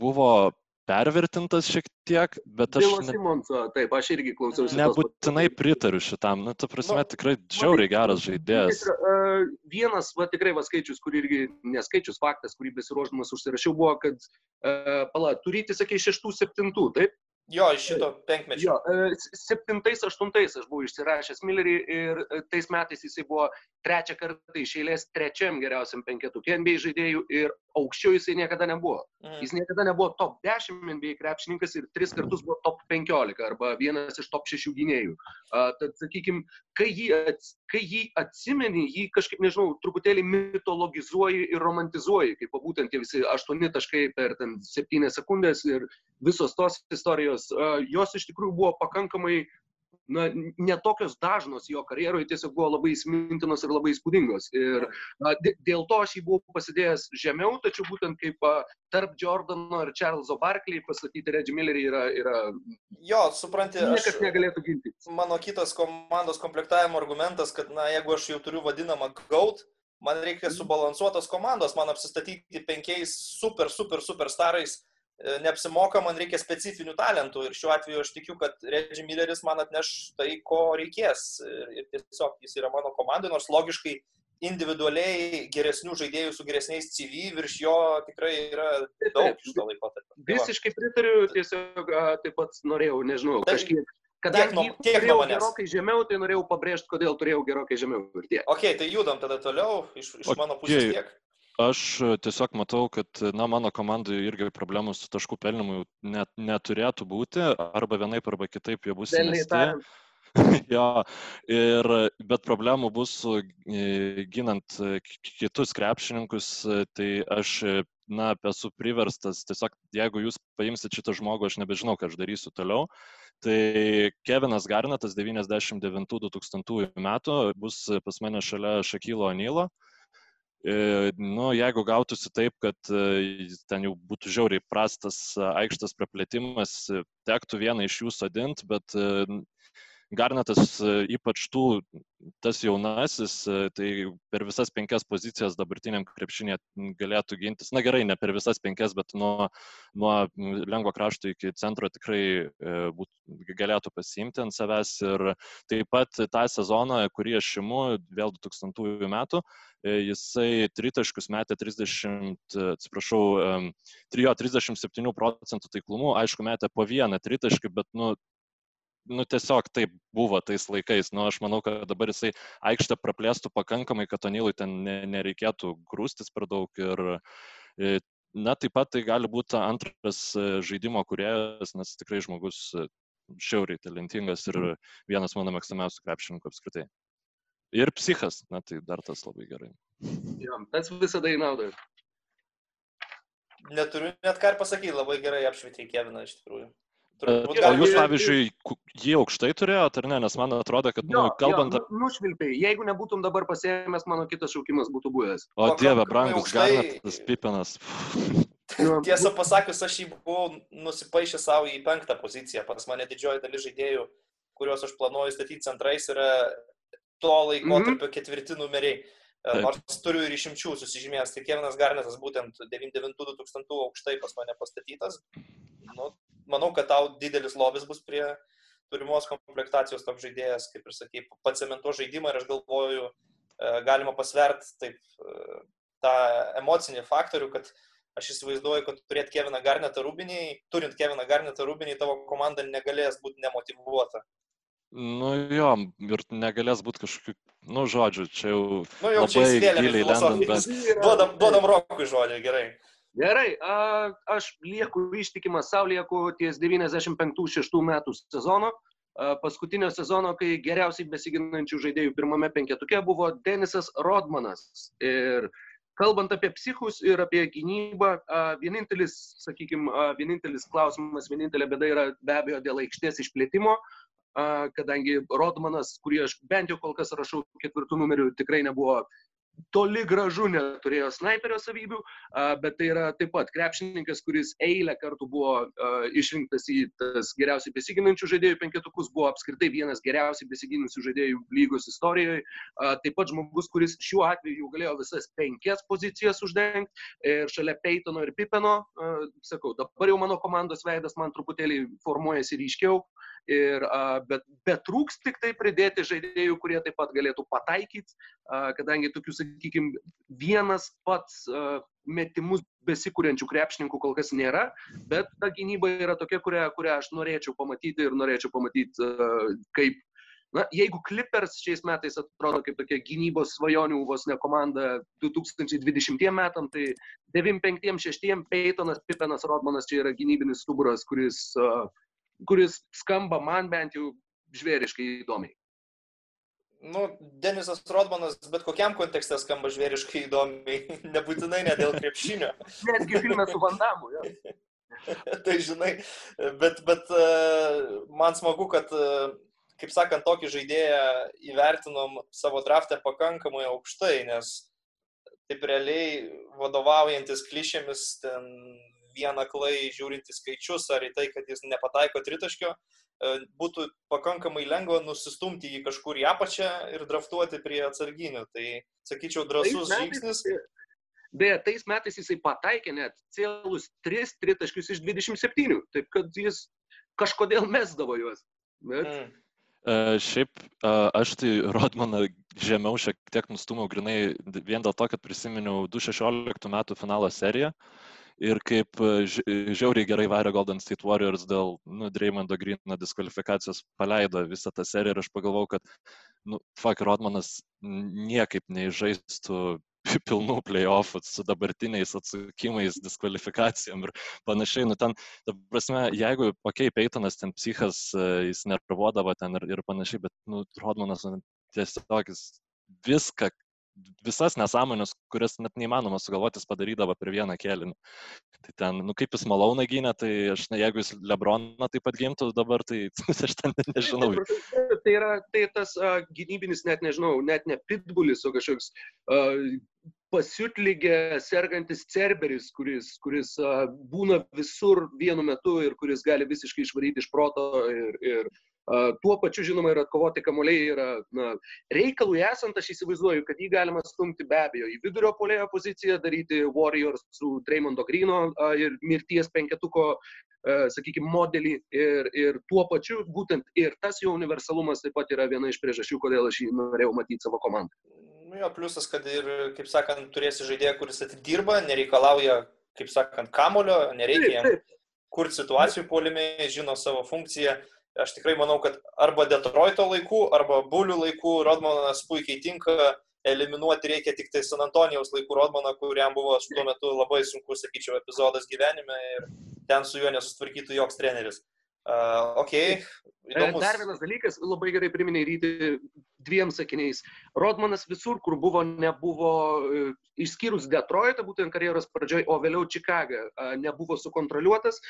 buvo pervertintas šiek tiek, bet aš... Ne... Simonso, taip, aš irgi klausiausi. Nebūtinai pritariu šitam, nu, ta prasme, nu, tikrai žiauriai geras žaidėjas. Uh, vienas, va, tikrai, va, skaičius, kurį irgi, neskaičius faktas, kurį besiruošdamas užsirašiau, buvo, kad, uh, pala, turite, sakai, šeštų, septintų, taip? Jo, iš šito penkmečio. Jo, septintais, aštuntais aš buvau išsirašęs Millerį ir tais metais jisai buvo trečią kartą iš eilės trečiam geriausiam penketukė NBA žaidėjų ir aukščiau jisai niekada nebuvo. Mm. Jis niekada nebuvo top 10 NBA krepšininkas ir tris kartus buvo top 15 arba vienas iš top 6 gynėjų. Uh, tad, sakykime, kai jį, ats, kai jį atsimeni, jį kažkaip, nežinau, truputėlį mitologizuoji ir romantizuoji, kaip būtent tie visi aštuoni taškai per 7 sekundės ir visos tos istorijos, uh, jos iš tikrųjų buvo pakankamai na, netokios dažnos jo karjeroje, tiesiog buvo labai įsimintinos ir labai įspūdingos. Ir na, dėl to aš jį buvau pasidėjęs žemiau, tačiau būtent kaip a, tarp Jordano ir Charleso Barkley pastatyti Reggie Millerį yra, yra... Jo, supranti, niekas negalėtų ginti. Mano kitas komandos komplektavimo argumentas, kad, na, jeigu aš jau turiu vadinamą GAUT, man reikia mhm. subalansuotos komandos, man apsistatyti penkiais super, super, super starais neapsimoka, man reikia specifinių talentų ir šiuo atveju aš tikiu, kad Reggie Milleris man atneš tai, ko reikės ir, tiesiog jis yra mano komandai, nors logiškai individualiai geresnių žaidėjų su geresniais CV virš jo tikrai yra daug iš to laikotarpio. Tai Visiškai pritariu, tiesiog taip pat norėjau, nežinau, tai, kažkiek. Kadangi tiek nuo, tiek nuo gerokai žemiau, tai norėjau pabrėžti, kodėl turėjau gerokai žemiau. Ok, tai judam tada toliau, iš, iš okay. mano pusės tiek. Aš e, tiesiog matau, kad, na, mano komandai irgi problemų su taškų pelnimu net, neturėtų būti, arba vienaip, arba kitaip jie bus jo, ir, bet problemų bus e, ginant e, kitus krepšininkus, tai aš, na, esu priverstas, tiesiog jeigu jūs paimsit šitą žmogų, aš nebežinau, ką aš darysiu toliau. Tai Kevinas Garnetas 99-2000 metų bus pas mane šalia Šakylo Anylo. E, nu, jeigu gautųsi taip, kad e, ten jau būtų žiauriai prastas e, aikštas praplėtimas, tektų vieną iš jų sodinti, bet Garnetas ypač tų, tas jaunasis, tai per visas penkias pozicijas dabartiniam krepšinė galėtų gintis. Na gerai, ne per visas penkias, bet nuo, nuo lengvo krašto iki centro tikrai būt, galėtų pasiimti ant savęs. Ir taip pat tą sezoną, kurį aš imu, vėl 2000 metų, E, jisai tritaškus metė 30, atsiprašau, 3, 37 procentų taiklumu, aišku, metė po vieną tritaškį, bet, nu, nu, tiesiog taip buvo tais laikais. Nu, aš manau, kad dabar jisai aikštę praplėstų pakankamai, kad Onilui ten nereikėtų grūstis per daug. Ir, e, na, taip pat tai gali būti antras e, žaidimo kuriejas, nes tikrai žmogus šiauriai talentingas ir vienas mano mėgstamiausių krepšininkų apskritai. Ir psichas, na tai dar tas labai gerai. Jo, tas visada į naudą. Neturiu net ką ir pasakyti, labai gerai apšvietė Keviną iš tikrųjų. Turbūt, gal jūs, pavyzdžiui, jį aukštai turėjote ar ne, nes man atrodo, kad, nu, kalbant apie... Nu, nušvilpiai, jeigu nebūtum dabar pasėmęs, mano kitas šaukimas būtų buvęs. O, o dieve, brangus, aukštai... Garnetas, Pipinas. Tiesą pasakius, aš jį buvau nusipaišęs savo į penktą poziciją. Pas mane didžioji dalis žaidėjų, kuriuos aš planuoju statyti centrais, yra to laikotarpio mm -hmm. ketvirti numeriai. Taip. Nors turiu ir išimčių susižymėjęs, tai Kevinas Garnetas būtent 99-2000 aukštai pas mane pastatytas. Nu, manau, kad tau didelis lobis bus prie turimos komplektacijos toks žaidėjas, kaip ir sakai, pacementuo žaidimą ir aš galvoju, e, galima pasvert taip e, tą emocinį faktorių, kad aš įsivaizduoju, kad turėti Keviną Garnetą Rubinį, turint Keviną Garnetą Rubinį, tavo komanda negalės būti nemotivuota. Nu jo, ir negalės būti kažkokių, nu žodžiu, čia jau, nu, jau labai giliai lendant, bet... Duodam, duodam rokui žodį, gerai. Gerai, a, aš lieku ištikimas savo, lieku ties 95-6 metų sezono. A, paskutinio sezono, kai geriausiai besiginančių žaidėjų pirmame penketuke buvo Denisas Rodmanas. Ir kalbant apie psichus ir apie gynybą, vienintelis, sakykime, vienintelis klausimas, vienintelė bėda yra be abejo dėl aikštės išplėtimo, kadangi Rodmanas, kurį aš bent jau kol kas rašau ketvirtų numerių, tikrai nebuvo toli gražu neturėjo snaiperio savybių, bet tai yra taip pat krepšininkas, kuris eilę kartų buvo išrinktas į tas geriausiai besiginančių žaidėjų penketukus, buvo apskritai vienas geriausiai besiginusių žaidėjų lygos istorijoje. Taip pat žmogus, kuris šiuo atveju galėjo visas penkias pozicijas uždengti ir šalia Peitono ir Pipeno, sakau, dabar jau mano komandos veidas man truputėlį formuojasi ryškiau. Ir, bet, bet trūks tik tai pridėti žaidėjų, kurie taip pat galėtų pataikyti, kadangi tokių, sakykime, vienas pats metimus besikūrenčių krepšininkų kol kas nėra, bet ta gynyba yra tokia, kurią, kurią aš norėčiau pamatyti ir norėčiau pamatyti kaip Na, jeigu Clippers šiais metais atrodo kaip tokia gynybos svajonių vos ne komanda 2020 metam, tai 95-6 Peytonas, Pipenas, Rodmanas čia yra gynybinis stuburas, kuris, kuris skamba man bent jau žvėriškai įdomiai nu, Denisas Rodmanas bet kokiam kontekste skamba žvėriškai įdomiai, nebūtinai ne dėl krepšinio. Netgi filme su Vandamu, tai žinai, bet, bet e, man smagu, kad, e, kaip sakant, tokį žaidėją įvertinom savo draftę pakankamai aukštai, nes taip realiai vadovaujantis klišėmis, ten vieną klai žiūrinti skaičius ar į tai, kad jis nepataiko tritaškio, E, būtų pakankamai lengva nusistumti jį kažkur į apačią ir draftuoti prie atsarginių. Tai, sakyčiau, drasus žingsnis. Beje, tais metais jisai pataikė net celus 3 tritaškius iš 27, taip kad jis kažkodėl mesdavo juos. Bet... Mm. Uh, šiaip uh, aš tai Rodmaną žemiau šiek tiek nustumiau grinai vien dėl to, kad prisiminiau 2016 metų finalo seriją. Uh, ir kaip e, žiauriai gerai varė Golden State Warriors dėl, nu, Dreymondo Greeno diskvalifikacijos paleido visą tą seriją ir aš pagalvojau, kad, nu, fuck, Rodmanas niekaip neižaistų pilnų playoffų su dabartiniais atsakymais, diskvalifikacijom ir panašiai. Nu, ten, ta prasme, jeigu, okei, okay, Peitonas ten psichas, e, jis nervuodavo ten ir, ir panašiai, bet, nu, Rodmanas nu, tiesiog jis viską, visas nesąmonės, kurias net neįmanoma sugalvotis padarydavo per vieną kėlinį. Tai ten, nu kaip jis Malauną gynė, tai aš, na, jeigu jis Lebroną taip pat gintų dabar, tai aš ten nežinau. Tai yra tai tas uh, gynybinis, net nežinau, net ne pitbulis, o kažkoks uh, pasiutlygė sergantis cerberis, kuris, kuris uh, būna visur vienu metu ir kuris gali visiškai išvaryti iš proto ir, ir Tuo pačiu, žinoma, ir atkovoti kamuoliai yra na, reikalui esant, aš įsivaizduoju, kad jį galima stumti be abejo į vidurio polėjo poziciją, daryti Warriors su Dreymondo Grino ir mirties penketuko, sakykime, modelį ir, ir tuo pačiu būtent ir tas jo universalumas taip pat yra viena iš priežasčių, kodėl aš jį norėjau matyti savo komandą. Nu jo, pliusas, kad ir, kaip sakant, turėsi žaidėją, kuris atidirba, nereikalauja, kaip sakant, kamulio, nereikia jam kurti situacijų polime, žino savo funkciją Aš tikrai manau, kad arba Detroito laikų, arba Bulių laikų Rodmanas puikiai tinka, eliminuoti reikia tik tai San Antonijaus laikų Rodmaną, kuriam buvo tuo metu labai sunku, sakyčiau, epizodas gyvenime ir ten su juo nesutvarkytų joks treneris. Uh, ok. Įdomus. Dar vienas dalykas, labai gerai priminė ryti dviem sakiniais. Rodmanas visur, kur buvo, nebuvo, e, išskyrus Detroitą, būtent karjeros pradžioje, o vėliau Čikagą, nebuvo sukontroliuotas.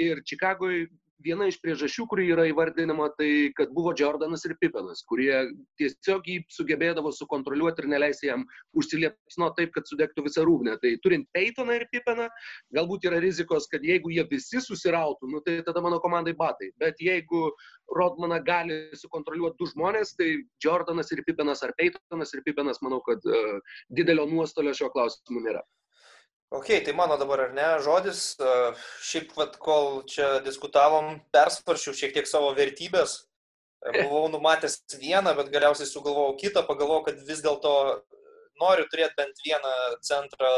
Ir Čikagoje viena iš priežasčių, kuri yra įvardinama, tai kad buvo Jordanas ir Pipenas, kurie tiesiog jį sugebėdavo sukontroliuoti ir neleisti jam užsiliepsno taip, kad sudegtų visą rūgnę. Tai turint Peytoną ir Pipeną, galbūt yra rizikos, kad jeigu jie visi susirautų, nu, tai tada mano komandai batai. Bet jeigu Rodmaną gali sukontroliuoti du žmonės, tai Jordanas ir Pipenas ar Peytonas ir Pipenas, manau, kad uh, didelio nuostolio šio klausimu nėra. Ok, tai mano dabar ar ne žodis. Šiaip, vat, kol čia diskutavom, persvaršiau šiek tiek savo vertybės. Buvau numatęs vieną, bet galiausiai sugalvojau kitą, pagalvojau, kad vis dėlto noriu turėti bent vieną centrą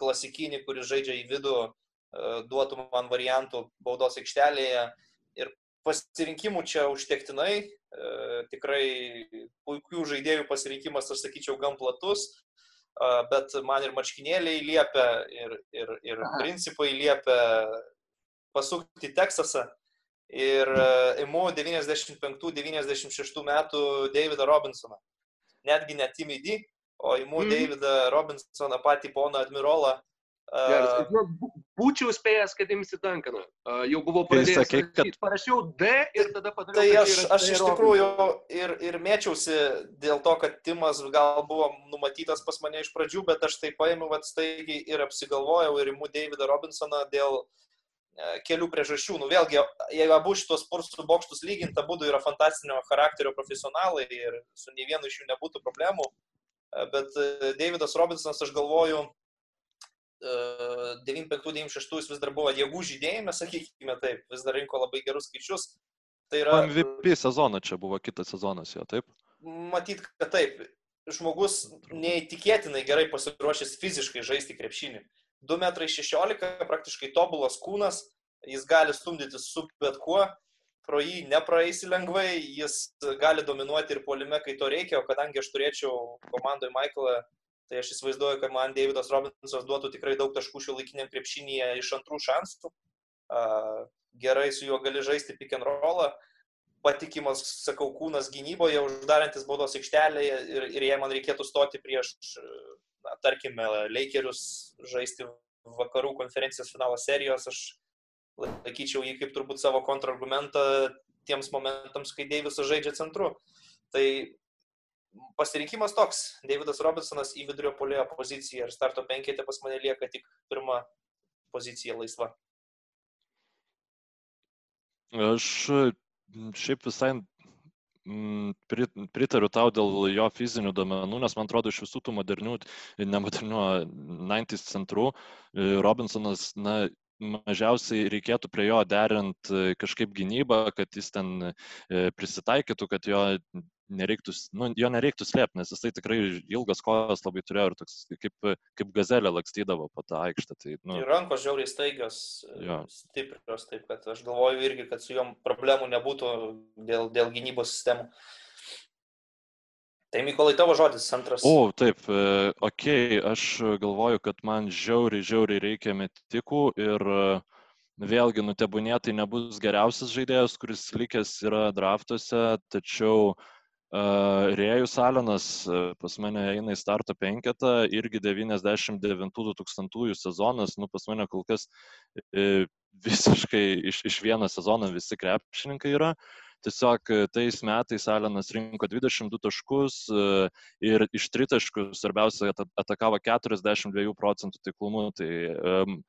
klasikinį, kuris žaidžia į vidų, duotų man variantų baudos aikštelėje. Ir pasirinkimų čia užtektinai. Tikrai puikių žaidėjų pasirinkimas, aš sakyčiau, gan platus bet man ir marškinėliai liepia, ir, ir, ir principai liepia pasukti Teksasą. Ir imu 95-96 metų Davidą Robinsoną. Netgi ne Timmy D, o įimu mm. Davidą Robinsoną, patį poną admirolą. Nu, būčiau spėjęs, kad imsi Duncaną. Uh, jau buvau pradėjęs. Sakai, kad... Parašiau D ir tada padariau. Tai aš, aš iš tikrųjų ir, ir mėčiausi dėl to, kad Timas gal buvo numatytas pas mane iš pradžių, bet aš tai paėmiau atstaigiai ir apsigalvojau ir imu Davidą Robinsoną dėl uh, kelių priežasčių. Nu, vėlgi, jeigu abu šitos pursų bokštus lyginti, abu yra fantastinio charakterio profesionalai ir su nei vienu iš jų nebūtų problemų. Bet Davidas Robinsonas, aš galvoju, 95-96 jis vis dar buvo jėgų žydėjime, sakykime taip, vis dar rinko labai gerus skaičius. Tai yra... MVP sezoną čia buvo kitas sezonas jo, taip? Matyt, kad taip. Žmogus neįtikėtinai gerai pasiruošęs fiziškai žaisti krepšinį. 2,16 m, praktiškai tobulas kūnas, jis gali stumdyti su bet kuo, pro jį nepraeisi lengvai, jis gali dominuoti ir polime, kai to reikia, o kadangi aš turėčiau komandoje Michaelą Tai aš įsivaizduoju, kad man Davidas Robinsas duotų tikrai daug taškų šio laikiniam krepšinėje iš antrų šansų. Gerai su juo gali žaisti pick and rollą. Patikimas, sakau, kūnas gynyboje, uždarantis baudos aikštelėje ir, ir jei man reikėtų stoti prieš, na, tarkime, Lakerius žaisti vakarų konferencijos finalo serijos, aš laikyčiau jį kaip turbūt savo kontrargumentą tiems momentams, kai Deivisas žaidžia centru. Tai pasirinkimas toks. Davidas Robinsonas į vidurio polėjo poziciją ir starto penketė pas mane lieka tik pirma pozicija laisva. Aš šiaip visai pritariu tau dėl jo fizinių domenų, nes man atrodo iš visų tų modernių, nemodernių 90 centrų Robinsonas, na, mažiausiai reikėtų prie jo derint kažkaip gynybą, kad jis ten prisitaikytų, kad jo nereiktų, nu, jo nereiktų slėpti, nes jisai tikrai ilgas kojas labai turėjo ir toks kaip, kaip gazelė lakstydavo po tą aikštę. Tai, nu, ir rankos žiauriai staigios, jo. stiprios, taip kad aš galvoju irgi, kad su juom problemų nebūtų dėl, dėl gynybos sistemų. Tai Mykolai tavo žodis, antras. O, taip, e, ok, aš galvoju, kad man žiauriai, žiauriai reikia metikų ir uh, vėlgi nutebūnėtai nebus geriausias žaidėjas, kuris likęs yra draftuose, tačiau uh, Rėjus Alenas pas mane eina į starto penketą, irgi 99-2000 sezonas, nu pas mane kol kas visiškai iš, iš vieno sezono visi krepšininkai yra. Tiesiog tais metais Alenas rinko 22 taškus ir iš tritaškų svarbiausia atakavo 42 procentų taiklumu. Tai um,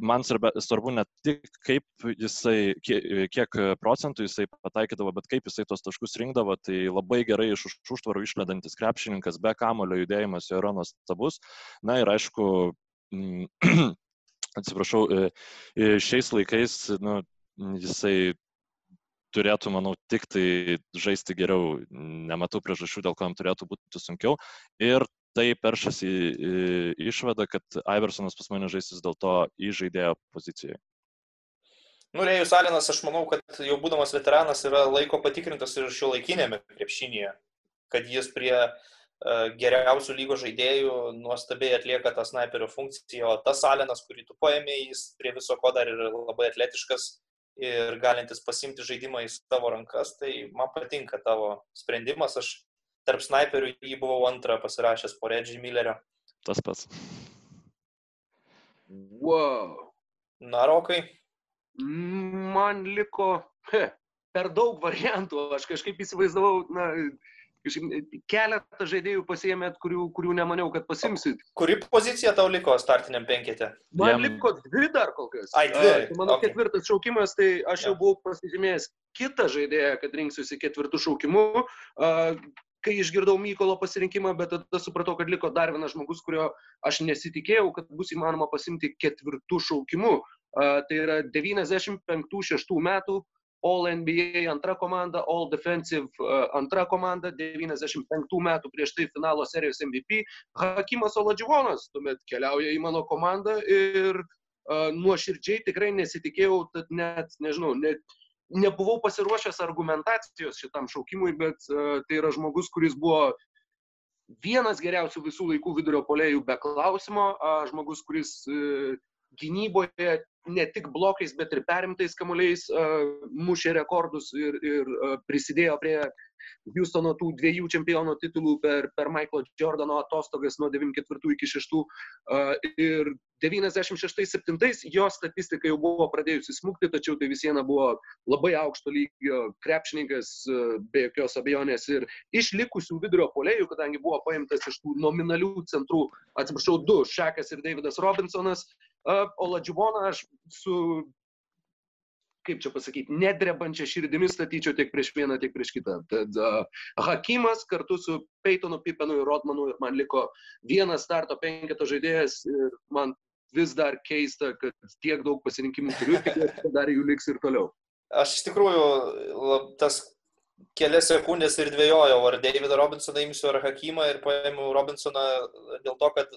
man svarbu ne tik kaip jisai, kiek procentų jisai pataikydavo, bet kaip jisai tos taškus rinkdavo, tai labai gerai iš užtvarų išledantis krepšininkas, be kamulio judėjimas jo yra nuostabus. Na ir aišku, atsiprašau, šiais laikais nu, jisai turėtų, manau, tik tai žaisti geriau, nematau priežasčių, dėl ko jam turėtų būti sunkiau. Ir tai peršasi išvada, kad Iversonas pas mane žais vis dėlto įžaidėjo pozicijoje. Nu, Rėjus Alinas, aš manau, kad jau būdamas veteranas yra laiko patikrintas ir šio laikinėme krepšinėje, kad jis prie uh, geriausių lygo žaidėjų nuostabiai atlieka tą sniperio funkciją, o tas Alinas, kurį tu paėmė, jis prie viso ko dar yra labai atletiškas ir galintis pasimti žaidimą į savo rankas, tai man patinka tavo sprendimas, aš tarp snaiperių jį buvau antrą pasirašęs po Reggie Millerio. Tas pats. Wow. Na, Rokai. Man liko he, per daug variantų. Aš kažkaip įsivaizdavau, na, keletą žaidėjų pasiemėt, kurių, kurių nemaniau, kad pasimsit. Kuri pozicija tau liko startiniam penketė? Man Jam... liko dvi dar kol kas. Ai, dvi. A, tai mano okay. ketvirtas šaukimas, tai aš ja. jau buvau pasižymėjęs kitą žaidėją, kad rinksiuosi ketvirtų šaukimų. Uh, kai išgirdau Mykolo pasirinkimą, bet tada supratau, kad liko dar vienas žmogus, kurio aš nesitikėjau, kad bus įmanoma pasimti ketvirtų šaukimų. Uh, tai yra 95-6 metų All NBA antra komanda, All Defensive antra komanda, 95 metų prieš tai finalo serijos MVP, Hakimas Oladživonas tuomet keliauja į mano komandą ir nuoširdžiai tikrai nesitikėjau, net, nežinau, net nebuvau pasiruošęs argumentacijos šitam šaukimui, bet uh, tai yra žmogus, kuris buvo vienas geriausių visų laikų vidurio polėjų be klausimo, žmogus, kuris uh, gynyboje ne tik blokais, bet ir perimtais kamuoliais mušė rekordus ir, ir prisidėjo prie Houstono tų dviejų čempiono titulų per, per Michaelo Jordano atostogas nuo 94 iki 6. Ir 96-7 jo statistika jau buvo pradėjusi smūgti, tačiau tai vis viena buvo labai aukšto lygio krepšininkas, be jokios abejonės. Ir iš likusių vidurio polėjų, kadangi buvo paimtas iš tų nominalių centrų, atsiprašau, du, Šekas ir Davidas Robinsonas, Oladživoną aš su kaip čia pasakyti, nedrebančia širdimi statyčiau tiek prieš vieną, tiek prieš kitą. Tad uh, Hakimas kartu su Peytonu Pipenu ir Rodmanu ir man liko vienas starto penketo žaidėjas ir man vis dar keista, kad tiek daug pasirinkimų turiu, kad dar jų liks ir toliau. Aš iš tikrųjų lab, tas kelias sekundės ir dvėjojau, ar Davidą Robinsoną imsiu, ar Hakimą ir paėmiau Robinsoną dėl to, kad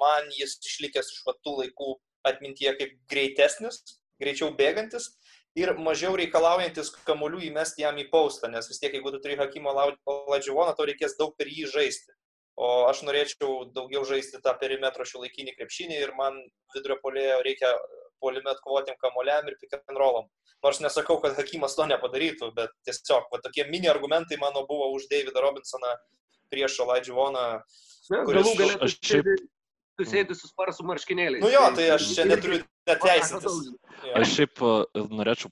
man jis išlikęs iš tų laikų atmintyje kaip greitesnis, greičiau bėgantis ir mažiau reikalaujantis kamuolių įmesti jam į paustą, nes vis tiek, jeigu tu turi Hakimo Ladživoną, tau reikės daug per jį žaisti. O aš norėčiau daugiau žaisti tą perimetro šiuolaikinį krepšinį ir man vidurio polėjo reikia polime atkovotėm kamuoliam ir pick and rollam. Nors nesakau, kad Hakimas to nepadarytų, bet tiesiog va, tokie mini argumentai mano buvo už Davidą Robinsoną prieš Oladživoną. Kuris... Galų galę aš šiaip tu sėdi su sparsų marškinėliais. Nu jo, tai aš čia neturiu net teisintis. Aš šiaip norėčiau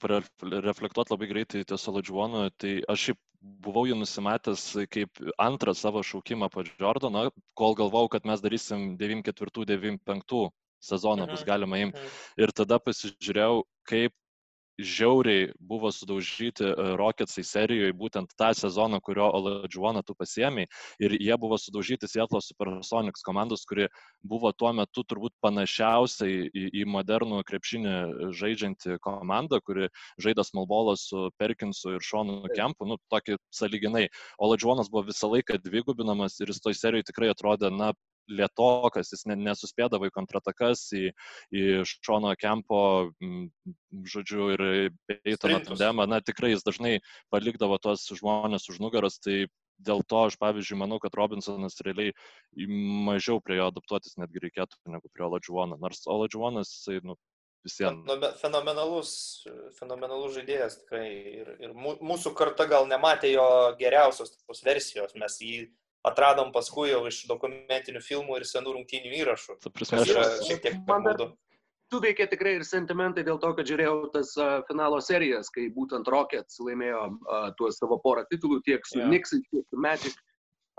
reflektuoti labai greitai ties Oladžiuonu, tai aš šiaip buvau jį nusimatęs kaip antrą savo šaukimą po Jordaną, kol galvau, kad mes darysim 94-95 sezoną bus mhm. galima imti. Mhm. Ir tada pasižiūrėjau, kaip žiauriai buvo sudaužyti e, Rocketsai serijoje būtent tą sezoną, kurio Oladžiuoną tu pasiemi. Ir jie buvo sudaužyti Seattle Supersonics komandos, kuri buvo tuo metu turbūt panašiausiai į, į modernų krepšinį žaidžianti komanda, kuri žaidė smallbolą su Perkinsu ir Šonu Kempu, nu, tokį saliginai. Oladžiuonas buvo visą laiką dvigubinamas ir jis toj serijoje tikrai atrodė, na, lietokas, jis nesuspėdavo į kontratakas, į, į Šono Kempo, žodžiu, ir Peitono tandemą. Na, tikrai jis dažnai palikdavo tos žmonės už nugaros, tai dėl to aš, pavyzdžiui, manau, kad Robinsonas realiai mažiau prie jo adaptuotis netgi reikėtų negu prie Oladžiuono. Nors Oladžiuonas, jisai, nu, visiems. Fenomenalus, fenomenalus žaidėjas tikrai. Ir, ir mūsų karta gal nematė jo geriausios tos versijos, mes jį atradom paskui jau iš dokumentinių filmų ir senų rungtynių įrašų. Šiek tiek pamaudu. Suveikė tikrai ir sentimentai dėl to, kad žiūrėjau tas uh, finalo serijas, kai būtent Rockets laimėjo uh, tuos savo porą titulų tiek su yeah. Nixon, tiek su Magic.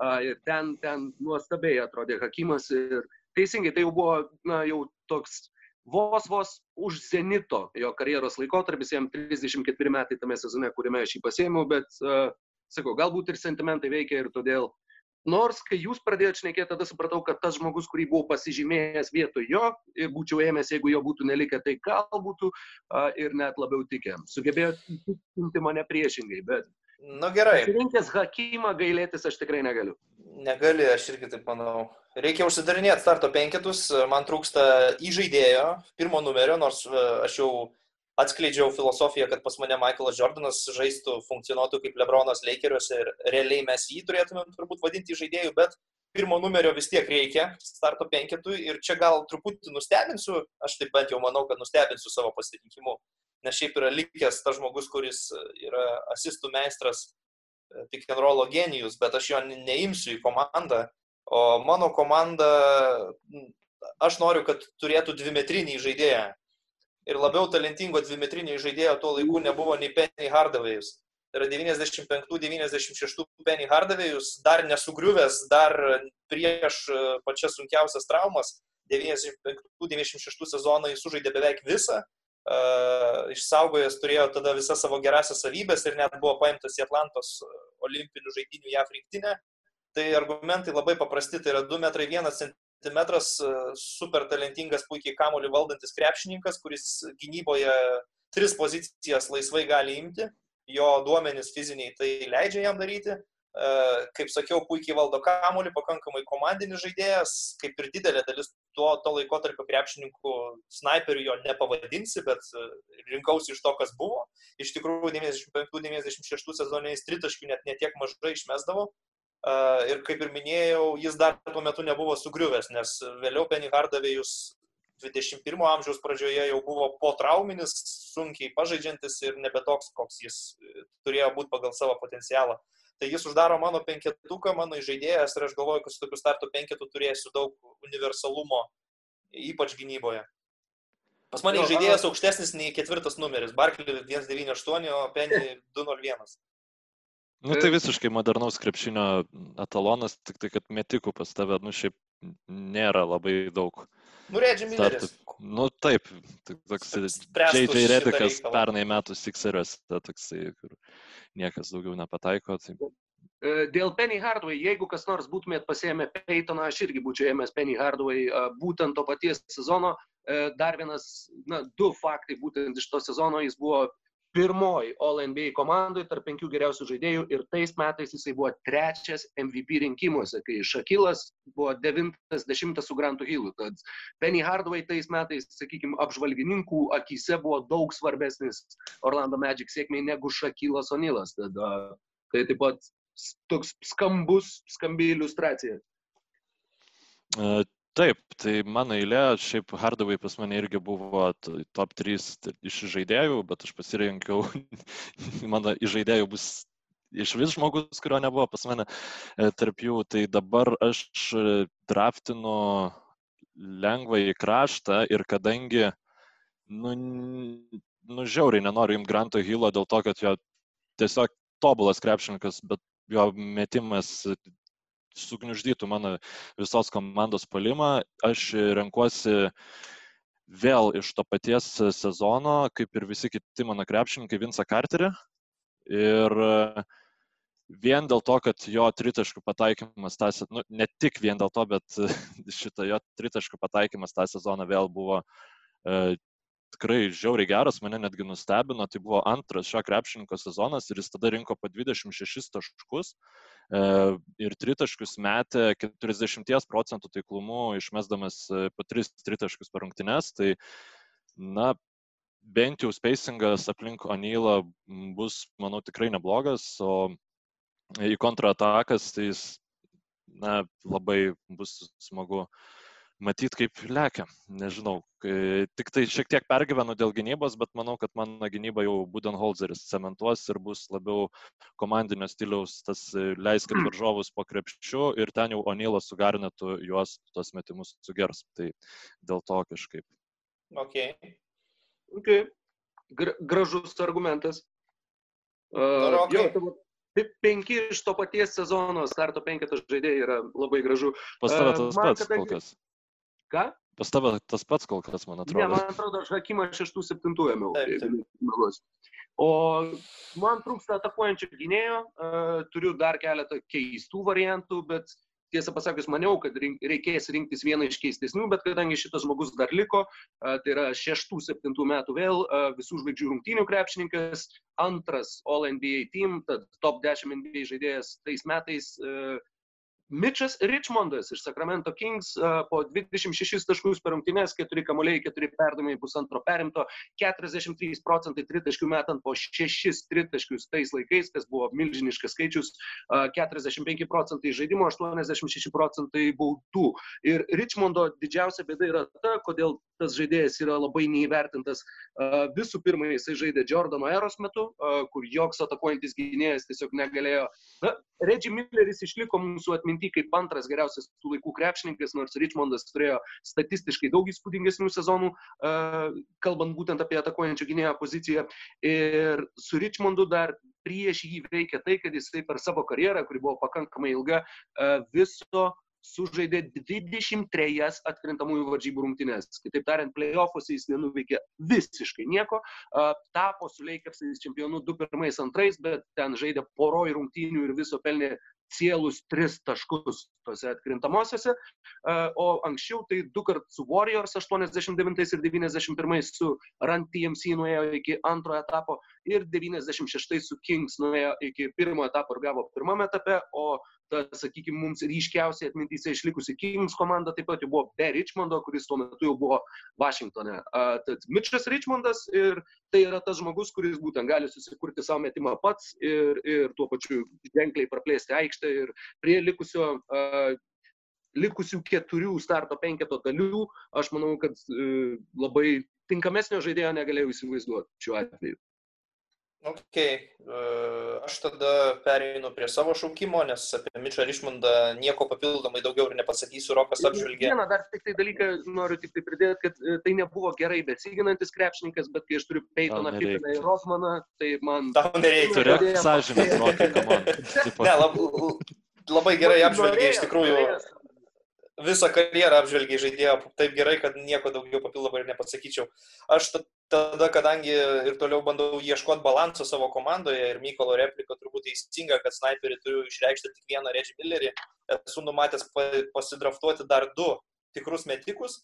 Uh, ir ten, ten nuostabiai atrodė Hakimas ir teisingai tai jau buvo na, jau toks vos vos už Zenito jo karjeros laikotarpis, jam 34 metai tame sezone, kuriame aš jį pasėmiau, bet, uh, sakau, galbūt ir sentimentai veikia ir todėl Nors, kai jūs pradėjote šnekėti, tada supratau, kad tas žmogus, kurį buvau pasižymėjęs vietoj jo, būčiau ėmęs, jeigu jo būtų nelikę, tai gal būtų ir net labiau tikę. Sugebėjo įtikinti mane priešingai, bet... Na nu, gerai. Rinkęs hakimą gailėtis aš tikrai negaliu. Negali, aš irgi taip manau. Reikia užsidarinėti starto penketus, man trūksta įžaidėjo, pirmo numerio, nors aš jau atskleidžiau filosofiją, kad pas mane Michaelas Jordanas žaistų, funkcionuotų kaip Lebronas Lakeriuose ir realiai mes jį turėtumėm turbūt vadinti žaidėjų, bet pirmo numerio vis tiek reikia starto penketui ir čia gal truputį nustebinsiu, aš taip bent jau manau, kad nustebinsiu savo pasirinkimu, nes šiaip yra likęs tas žmogus, kuris yra asistų meistras, e, pick and roll genijus, bet aš jo neimsiu į komandą, o mano komanda, aš noriu, kad turėtų dvimetrinį žaidėją ir labiau talentingo dvimetrinio žaidėjo tuo laiku nebuvo nei Penny Hardavėjus. Tai yra 95-96 Penny Hardavėjus, dar nesugriuvęs, dar prieš e, pačias sunkiausias traumas. 95-96 sezoną jis sužaidė beveik visą, uh, išsaugojęs turėjo tada visas savo gerasias savybės ir net buvo paimtas į Atlantos olimpinių žaidinių JAF rinktinę. Tai argumentai labai paprasti, tai yra 2 metrai 1 cm centimetras, e, super talentingas, puikiai kamoliu valdantis krepšininkas, kuris gynyboje tris pozicijas laisvai gali imti, jo duomenys fiziniai tai leidžia jam daryti. E, kaip sakiau, puikiai valdo kamoliu, pakankamai komandinis žaidėjas, kaip ir didelė dalis to, to laiko tarp krepšininkų snaiperių jo nepavadinsi, bet e, rinkausi iš to, kas buvo. Iš tikrųjų, 95-96 sezonais tritaškių net netiek mažai išmesdavo, Ir kaip ir minėjau, jis dar tuo metu nebuvo sugriuvęs, nes vėliau Penny Hardavėjus 21 amžiaus pradžioje jau buvo potrauminis, sunkiai pažaidžiantis ir nebe toks, koks jis e, turėjo būti pagal savo potencialą. Tai jis uždaro mano penketuką, mano žaidėjas ir aš galvoju, kad su tokiu starto penketu turėsiu daug universalumo, ypač gynyboje. Pas mane žaidėjas aukštesnis nei ketvirtas numeris. Barkley 198, o Penny 201. Nu tai visiškai modernaus krepšinio etalonas, tik tai kad metikų pas tave, nu šiaip nėra labai daug. Nu, Reggie Milleris. Nu taip, toks J.J. Redikas pernai metų Sixeras, toksai, kur niekas daugiau nepataiko. Tai... Dėl Penny Hardway, jeigu kas nors būtumėt pasėmę Peytoną, aš irgi būčiau ėmęs Penny Hardway būtent to paties sezono. Dar vienas, na, du faktai būtent iš to sezono, jis buvo pirmoji All NBA komandoje tarp penkių geriausių žaidėjų ir tais metais jisai buvo trečias MVP rinkimuose, kai Šakilas buvo devintas, dešimtas su Grantu Hillu. Tad Penny Hardaway tais metais, sakykime, apžvalgininkų akise buvo daug svarbesnis Orlando Magic sėkmiai negu Šakilas Onilas. Tad tai taip pat toks skambus, skambi iliustracija. Taip, tai mano eilė, šiaip Hardaway pas mane irgi buvo top 3 iš žaidėjų, bet aš pasirinkiau, mano žaidėjų bus iš vis žmogus, kurio nebuvo pas mane e, tarp jų, tai dabar aš draftinu lengvą į kraštą ir kadangi, nu, nu žiauriai nenoriu imti Granto Hilo dėl to, kad jo tiesiog tobulas krepšininkas, bet jo metimas sugniuždytų mano visos komandos palimą, aš renkuosi vėl iš to paties sezono, kaip ir visi kiti mano krepšininkai, Vinsą Carterį. Ir vien dėl to, kad jo tritaškų pataikymas, tą, nu, ne tik vien dėl to, bet šitą jo tritaškų pataikymas tą sezoną vėl buvo e, tikrai žiauriai geras, mane netgi nustebino, tai buvo antras šio krepšininko sezonas ir jis tada rinko po 26 taškus. E, ir tritaškius metė 40 procentų taiklumu, išmesdamas e, po 3 tritaškius per rungtynes. Tai, na, bent jau spacingas aplink Onylą bus, manau, tikrai neblogas, o į kontratakas tai jis, na, labai bus smagu uh, matyt, kaip lekia. Nežinau, tik tai šiek tiek pergyvenu dėl gynybos, bet manau, kad mano gynyba jau Budenholzeris cementuos ir bus labiau komandinio stiliaus, tas e, leis, kad hmm. varžovus po krepšiu ir ten jau Onylas sugarnetų juos, tuos metimus sugers. Tai dėl to kažkaip. Okay. Okay. Gra gražus argumentas. Uh, okay. jo, penki iš to paties sezono starto penketo žaidėjai yra labai gražu. Pas tave tas uh, pats kol kas. Ką? Pas tave tas pats kol kas, man atrodo. Ne, man atrodo, aš Hakimą 6-7 ėmiau. O man trūksta atakuojančio gynėjo, uh, turiu dar keletą keistų variantų, bet tiesą pasakius, maniau, kad rink, reikės rinktis vieną iš keistesnių, bet kadangi šitas žmogus dar liko, uh, tai yra 6-7 metų vėl uh, visų žvaigždžių rungtynių krepšininkas, antras All NBA team, tad top 10 NBA žaidėjas tais metais. Mitchas Richmondas iš Sacramento Kings po 26 taškus per rungtynes, 4 kamuoliai, 4 perdavimai, pusantro perimto, 43 procentai tritaškių metant po 6 tritaškius tais laikais, kas buvo milžiniškas skaičius, 45 procentai žaidimo, 86 procentai baudų. Ir Richmondo didžiausia bėda yra ta, kodėl tas žaidėjas yra labai neįvertintas. Visų pirma, jisai žaidė Jordano eros metu, kur joks atakuojantis gynėjas tiesiog negalėjo. Na, Reggie Milleris išliko mūsų atminti atminti kaip antras geriausias tų laikų krepšininkas, nors Richmondas turėjo statistiškai daug įspūdingesnių sezonų, kalbant būtent apie atakuojančią gynėjo poziciją. Ir su Richmondu dar prieš jį veikia tai, kad jisai per savo karjerą, kuri buvo pakankamai ilga, viso sužaidė 23 atkrintamųjų varžybų rungtynės. Kitaip tariant, playoffuose jis nenuveikė visiškai nieko. Tapo su Lakersais čempionu 2-1-2, bet ten žaidė poroj rungtynių ir viso pelnė cielus tris taškus tose atkrintamosiose, o anksčiau tai du kart su Warriors 89 ir 91 su Run TMC nuėjo iki antrojo etapo ir 96 su Kings nuėjo iki pirmo etapo ir gavo pirmame etape, o ta, sakykime, mums ryškiausiai atmintyse išlikusi Kings komanda taip pat jau buvo be Richmondo, kuris tuo metu jau buvo Vašingtone. Tad Mitchas Richmondas ir tai yra tas žmogus, kuris būtent gali susikurti savo metimą pats ir, ir tuo pačiu ženkliai praplėsti aikštę ir prie likusio uh, likusių keturių starto penketo dalių, aš manau, kad e, labai tinkamesnio žaidėjo negalėjau įsivaizduoti šiuo atveju. Ok, aš tada pereinu prie savo šaukimo, nes apie Mičą Rišmondą nieko papildomai daugiau ir nepasakysiu, Rokas apžvelgė. Vieną dar tik tai dalyką noriu tik tai pridėti, kad e, tai nebuvo gerai besiginantis krepšininkas, bet kai aš turiu Peytoną, Pippiną ir Rosmaną, tai man... Tau nereikia. Turiu sąžinę, Rokai, kamon. Ne, lab, labai gerai apžvelgė iš tikrųjų. Norėjęs visą karjerą apžvelgiai žaidėjo taip gerai, kad nieko daugiau papildomai ir nepasakyčiau. Aš tada, kadangi ir toliau bandau ieškoti balanso savo komandoje ir Mykolo replika turbūt teisinga, kad snaiperį turiu išreikšti tik vieną Reggie Millerį, esu numatęs pasidraftuoti dar du tikrus metikus.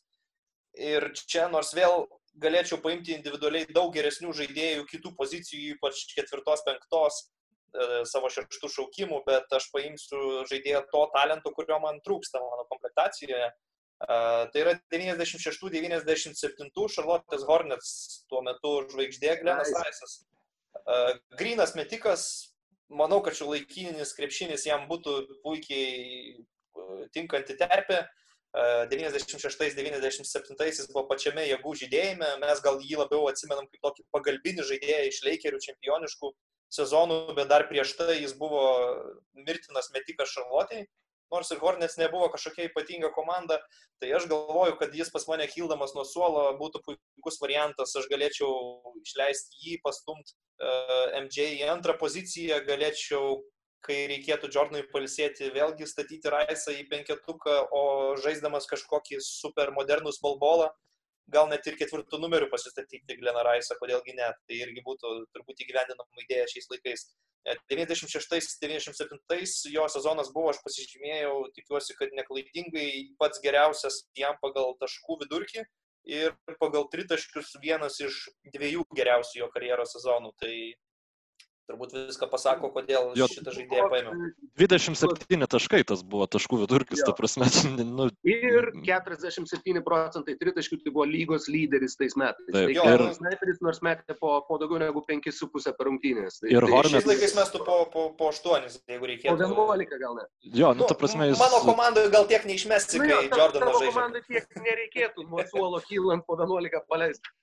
Ir čia nors vėl galėčiau paimti individualiai daug geresnių žaidėjų kitų pozicijų, ypač ketvirtos, penktos, savo šeštų šaukimų, bet aš paimsiu žaidėją to talento, kurio man trūksta mano komplektacijoje. Uh, tai yra 96-97 Charlotte's Hornets tuo metu žvaigždė Glenas Raisas. Grinas metikas, manau, kad šio laikinis krepšinis jam būtų puikiai tinkanti terpė. 96-97 jis buvo pačiame jėgų žydėjime, mes gal jį labiau atsimenam kaip tokį pagalbinį žaidėją iš Lakerių čempioniškų sezonų, bet dar prieš tai jis buvo mirtinas metikas Šarlotėjai. Nors ir Hornets nebuvo kažkokia ypatinga komanda, tai aš galvoju, kad jis pas mane kildamas nuo suolo būtų puikus variantas, aš galėčiau išleisti jį, pastumti uh, MJ į antrą poziciją, galėčiau, kai reikėtų Jordanui palisėti, vėlgi statyti Raisą į penketuką, o žaisdamas kažkokį super modernų smallbolą, gal net ir ketvirtų numerių pasistatyti Gleną Raisą, kodėlgi ne, tai irgi būtų turbūt įgyvendinama idėja šiais laikais. 96-97 e, jo sezonas buvo, aš pasižymėjau, tikiuosi, kad neklaidingai pats geriausias jam pagal taškų vidurkį ir pagal tritaškius vienas iš dviejų geriausių jo karjeros sezonų. Tai turbūt viską pasako, kodėl jo, šitą žaidėją paėmiau. 27 taškai tas buvo taškų vidurkis, jo. ta prasme. Nu... Ir 47 procentai tritaškių tai buvo lygos lyderis tais metais. Taip, tai ir sniperis nors metė po, po daugiau negu 5,5 per rungtynės. Tai, ir tai Hornets. Šiais laikais mestų po, po, po 8, jeigu reikėtų. Po 11 gal ne. Jo, nu, nu ta prasme jis. Mano komandoje gal tiek neišmesti, nu, kai Jordanas žaidžia. Mano komandai tiek nereikėtų nuo suolo kylant po 11 paleisti.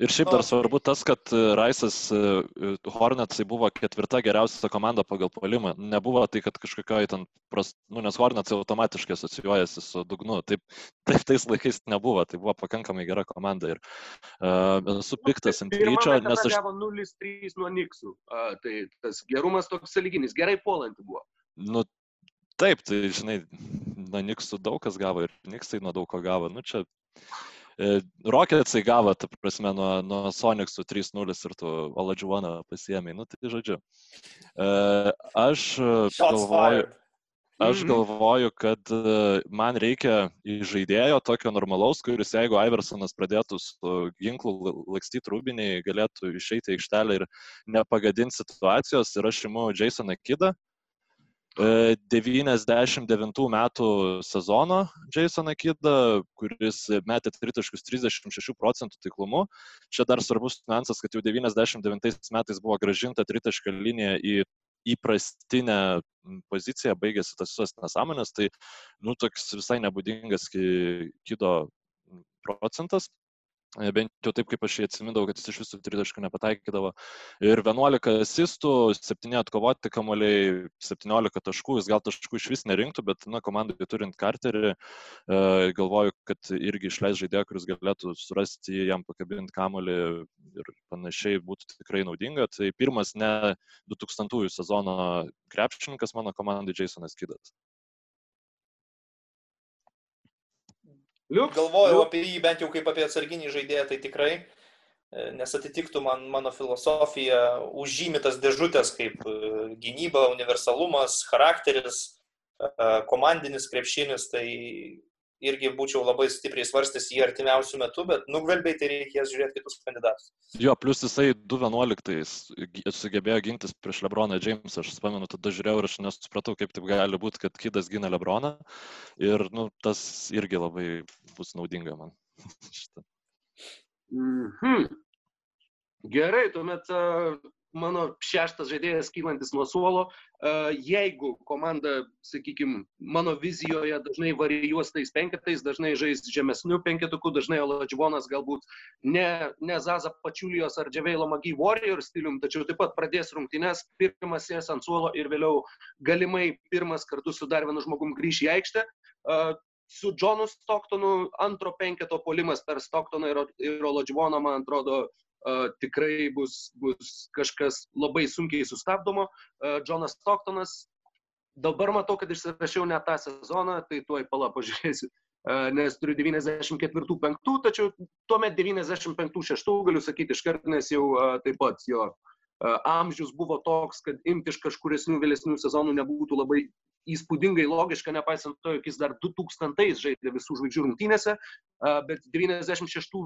Ir šiaip dar svarbu tas, kad e, Raisas e, e, Hornetsai buvo ketvirta geriausia komanda pagal polimą. Nebuvo tai, kad kažkokioje ten, pras, nu, nes Hornetsai automatiškai asocijuojasi su dugnu. Taip, taip tais laikais nebuvo, tai buvo pakankamai gera komanda. Ir uh, esu piktas ant ryčio, nes aš... Gavo 0-3 nuo Niksų. Uh, tai tas gerumas toks saliginis, gerai puolanti buvo. Nu, taip, tai žinai, nuo Niksų daug kas gavo ir Niksai nuo daug ko gavo. Nu, čia Rocketsai gavo, ta prasme, nuo, nuo Sonicsų 3-0 ir tu Oladžiuoną pasiemai. Nu, tai žodžiu. E, aš galvoju. Aš mhm. galvoju, kad e, man reikia žaidėjo tokio normalaus, kuris jeigu Iversonas pradėtų su ginklu lakstyti rūbiniai, galėtų išeiti į aikštelę ir nepagadinti situacijos. Ir aš imu Jasoną Kidą, 99 metų sezono Jasoną Kidą, kuris metė tritaškus 36 procentų taiklumu. Čia dar svarbus niuansas, kad jau 99 metais buvo gražinta tritaškio linija į įprastinę poziciją, baigėsi tas visas nesąmonės, tai, nu, toks visai nebūdingas kido procentas. E, bent jau taip, kaip aš jį atsimindavau, kad jis iš visų tritaškų nepataikydavo. Ir 11 asistų, 7 atkovoti kamuoliai, 17 taškų, jis gal taškų iš vis nerinktų, bet, na, komandai turint karterį, e, galvoju, kad irgi išleis žaidėją, kuris galėtų surasti jam pakabinti kamuolį ir panašiai būtų tikrai naudinga. Tai pirmas ne 2000 sezono krepšininkas mano komandai Jasonas Kidas. Liuks, Galvojau liuks. apie jį bent jau kaip apie atsarginį žaidėją, tai tikrai, e, nes atitiktų man mano filosofija, užžymytas dėžutės kaip e, gynyba, universalumas, charakteris, e, komandinis krepšinis, tai irgi būčiau labai stipriai svarstęs jį artimiausių metų, bet nugvelbiai tai reikės žiūrėti kitus kandidatus. Jo, plus jisai 2.11 sugebėjo gintis prieš Lebroną Jamesą, aš pamenu, tada žiūrėjau ir aš nesupratau, kaip taip gali būti, kad Kidas gina Lebroną ir nu, tas irgi labai bus naudinga man. mm -hmm. Gerai, tuomet mano šeštas žaidėjas kylantis nuo suolo. Jeigu komanda, sakykime, mano vizijoje dažnai varijuos tais penketais, dažnai žais žemesnių penketukų, dažnai Oladžvonas galbūt ne, ne Zaza Pačiulijos ar Džiaveilo Magi Warrior stilium, tačiau taip pat pradės rungtynes, pirmas sės ant suolo ir vėliau galimai pirmas kartu su dar vienu žmogum grįš į aikštę su Johnu Stocktonu antro penketo polimas per Stocktoną ir, ir Olodžvoną, man atrodo, tikrai bus, bus kažkas labai sunkiai sustabdomo. Johnas Stocktonas, dabar matau, kad išsirašiau ne tą sezoną, tai tuoj pala pažiūrėsiu. Nes turiu 94-5, tačiau tuomet 95-6 galiu sakyti iškart, nes jau taip pat jo amžius buvo toks, kad imti iš kažkuresnių vėlesnių sezonų nebūtų labai įspūdingai logiška, nepaisant to, jog jis dar 2000 žaidė visų žvaigždžių rungtynėse, bet 96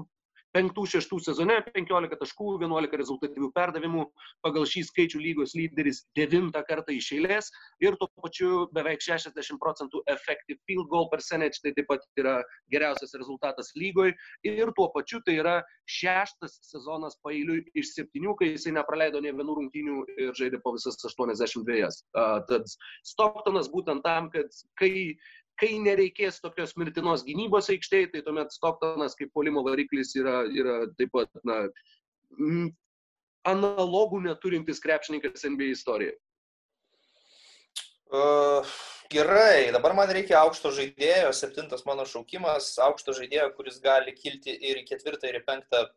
5-6 sezone 15 taškų, 11 rezultatyvių perdavimų, pagal šį skaičių lygos lyderis 9 kartą iš eilės ir tuo pačiu beveik 60 procentų effective field goal percentage, tai taip pat yra geriausias rezultatas lygoje ir tuo pačiu tai yra šeštas sezonas pailiui iš septynių, kai jisai nepraleido ne vienų rungtynių ir žaidė po visas 82. Uh, tad Stocktonas būtent tam, kad kai kai nereikės tokios mirtinos gynybos aikštėje, tai tuomet Stocktonas kaip polimo variklis yra, yra taip pat na, analogų neturintis krepšininkas NBA istorijoje. Uh, gerai, dabar man reikia aukšto žaidėjo, septintas mano šaukimas, aukšto žaidėjo, kuris gali kilti ir į ketvirtą, ir į penktą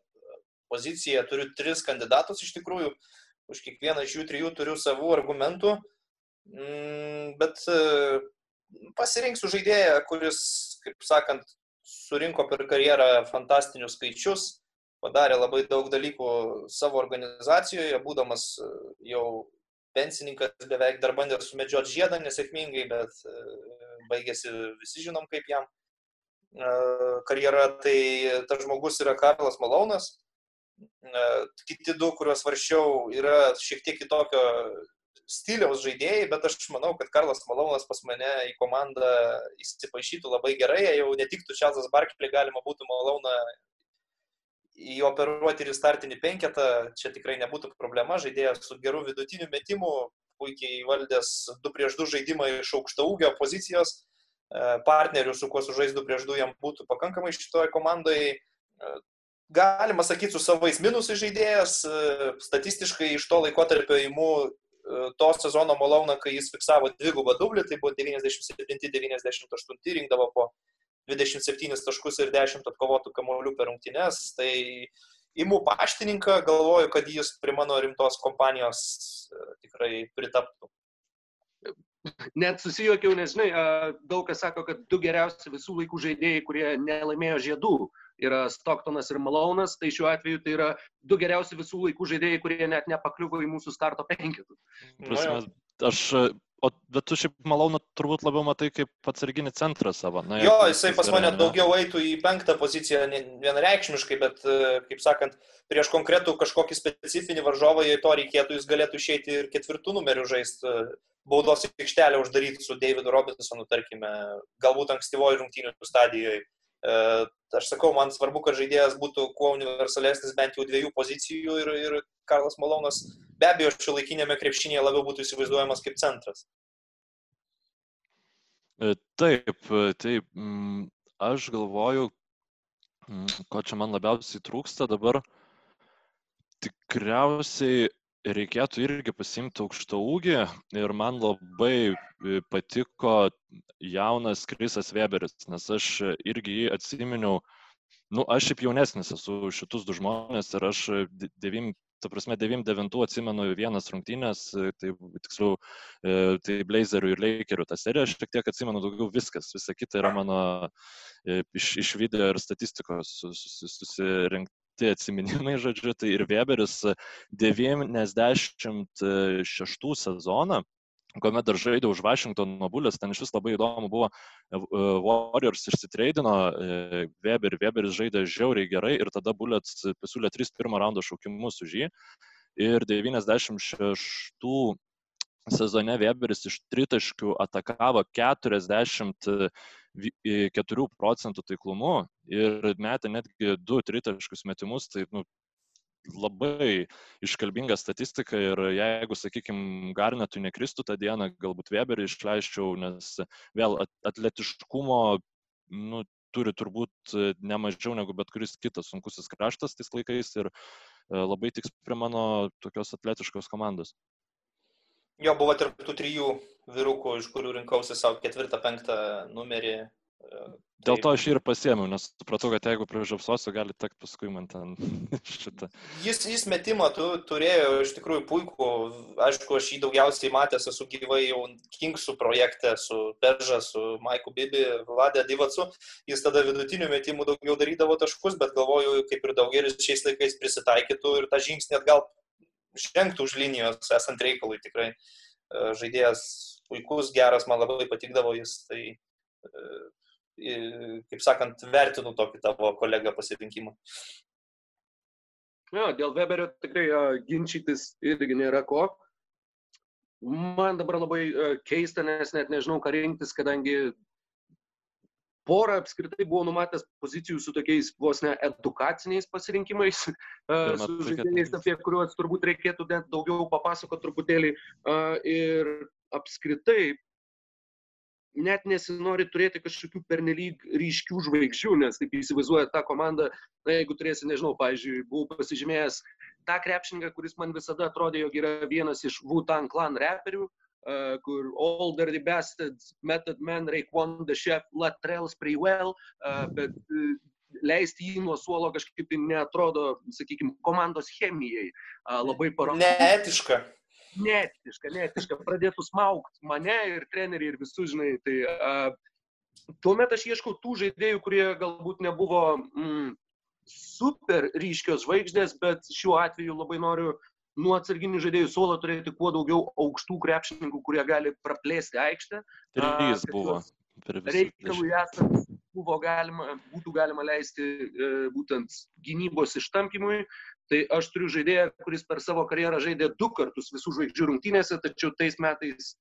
poziciją. Turiu tris kandidatus iš tikrųjų, už kiekvieną iš jų trijų turiu savų argumentų, mm, bet uh, pasirinksiu žaidėją, kuris, kaip sakant, surinko per karjerą fantastinius skaičius, padarė labai daug dalykų savo organizacijoje, būdamas e, jau pensininkas beveik dar bandė sumedžioti žiedą nesėkmingai, bet e, baigėsi visi žinom kaip jam e, karjera. Tai tas žmogus yra Karlas Malonas. Kiti du, kuriuos varšiau, yra šiek tiek kitokio stiliaus žaidėjai, bet aš manau, kad Karlas Malonas pas mane į komandą įsipaišytų labai gerai, jau netiktų Čelzas Barkley, galima būtų Maloną įoperuoti ir į startinį penketą, čia tikrai nebūtų problema, žaidėjas su geru vidutiniu metimu, puikiai valdęs 2 prieš 2 žaidimą iš aukšto ūgio pozicijos, e, partnerių, su kuo sužais 2 prieš 2 jam būtų pakankamai šitoje komandoje. Galima sakyti, su savais minusais žaidėjas, e, statistiškai iš to laikotarpio įimu to sezono Malauną, kai jis fiksavo dvigubą dublį, tai buvo 97-98, rinkdavo po 27 taškus ir 10 atkovotų kamolių per rungtynes. Tai imu paštininką, galvoju, kad jis prie mano rimtos kompanijos e, tikrai pritaptų. Net susijokiau, nes, žinai, daug kas sako, kad du geriausi visų laikų žaidėjai, kurie nelaimėjo žiedų, yra Stocktonas ir Malonas, tai šiuo atveju tai yra du geriausi visų laikų žaidėjai, kurie net nepakliuvo į mūsų starto penketų. Prasme, aš O bet tu šiaip malonu turbūt labiau matai kaip atsarginį centrą savo. Na, jo, jisai pas mane daugiau eitų į penktą poziciją vienareikšmiškai, bet, kaip sakant, prieš konkretų kažkokį specifinį varžovą, jei to reikėtų, jis galėtų išeiti ir ketvirtų numerių žaisti baudos aikštelę uždaryti su Davidu Robinsonu, tarkime, galbūt ankstyvojo rungtynių stadijoje. Aš sakau, man svarbu, kad žaidėjas būtų kuo universalesnis bent jau dviejų pozicijų ir, ir Karlas Malonas be abejo šio laikinėme krepšinėje labiau būtų įsivaizduojamas kaip centras. E, taip, taip. Mm, aš galvoju, mm, ko čia man labiausiai trūksta dabar. Tikriausiai reikėtų irgi pasimti aukštą ūgį ir man labai e, patiko jaunas Krisas Weberis, nes aš irgi jį atsiminiau, nu, aš šiaip jaunesnis esu šitus du žmonės ir aš devim, ta prasme, 99 atsimenu vienas rungtynės, tai tiksliau, e, tai Blazerių ir Lakerių tą seriją, aš šiek tiek atsimenu daugiau viskas, visa kita yra mano e, iš, iš video ir statistikos susirinkti prasti atsiminimai, žodžiu, tai ir Weberis 96 sezoną kuomet dar žaidė už Washingtono Bulės, ten iš vis labai įdomu buvo, e, Warriors išsitreidino e, Weber, Weberis žaidė žiauriai gerai ir tada Bulės pasiūlė 3 pirmo raundo šaukimus už jį. Ir 96 sezone Weberis iš tritaškių atakavo 40 4 procentų taiklumu ir metė netgi 2 tritaškius metimus, tai nu, labai iškalbinga statistika ir jeigu, sakykime, Garnetui nekristų tą dieną, galbūt Weberį išleiščiau, nes vėl atletiškumo nu, turi turbūt nemažiau negu bet kuris kitas sunkusis kraštas tais laikais ir labai tiks prie mano tokios atletiškos komandos. Jo, buvo tarp tų trijų vyrukų, iš kurių rinkausi savo ketvirtą, penktą numerį Dėl to aš ir pasėmiau, nes supratau, kad jeigu prižapsosiu, gali tekti paskui man ten šitą. Jis, jis metimą tu, turėjo iš tikrųjų puikų, aišku, aš jį daugiausiai matęs esu gyvai jau Kingsų projekte su Perža, su Maiku Bibi, Vladė Divacu. Jis tada vidutinių metimų daugiau darydavo taškus, bet galvoju, kaip ir daugelis šiais laikais prisitaikytų ir tą žingsnį atgal žengtų už linijos, esant reikalui tikrai. E, žaidėjas puikus, geras, man labai patikdavo jis. Tai, e, kaip sakant, vertinu tokį tavo kolegą pasirinkimą. Ja, dėl Weberio tikrai uh, ginčytis irgi nėra ko. Man dabar labai uh, keista, nes net nežinau, ką rinktis, kadangi porą apskritai buvo numatęs pozicijų su tokiais vos ne edukaciniais pasirinkimais, uh, su žaidėjais, apie kuriuos turbūt reikėtų net daugiau papasakoti truputėlį. Uh, ir apskritai net nesinori turėti kažkokių pernelyg ryškių žvaigždžių, nes taip įsivaizduoja tą komandą, na jeigu turėsi, nežinau, pavyzdžiui, buvau pasižymėjęs tą krepšininką, kuris man visada atrodė, jog yra vienas iš Wu-Tang clan reperių, uh, kur Older the Bastard, Method Man, Raekwon the Chef, Latrell Spraywell, uh, bet uh, leisti jį nuo suolo kažkaip tai neatrodo, sakykime, komandos chemijai. Uh, labai paranku. Neetiška neetiška, neetiška, pradėtų smaugti mane ir trenerį ir visus, žinai. Tai uh, tuomet aš ieškau tų žaidėjų, kurie galbūt nebuvo mm, super ryškios žvaigždės, bet šiuo atveju labai noriu nuo atsarginių žaidėjų suolo turėti kuo daugiau aukštų krepšininkų, kurie gali praplėsti aikštę. Trys buvo. Reikalui esant buvo galima, būtų galima leisti e, būtent gynybos ištampymui, Tai aš turiu žaidėją, kuris per savo karjerą žaidė du kartus visų žvaigždžių rungtynėse, tačiau tais metais,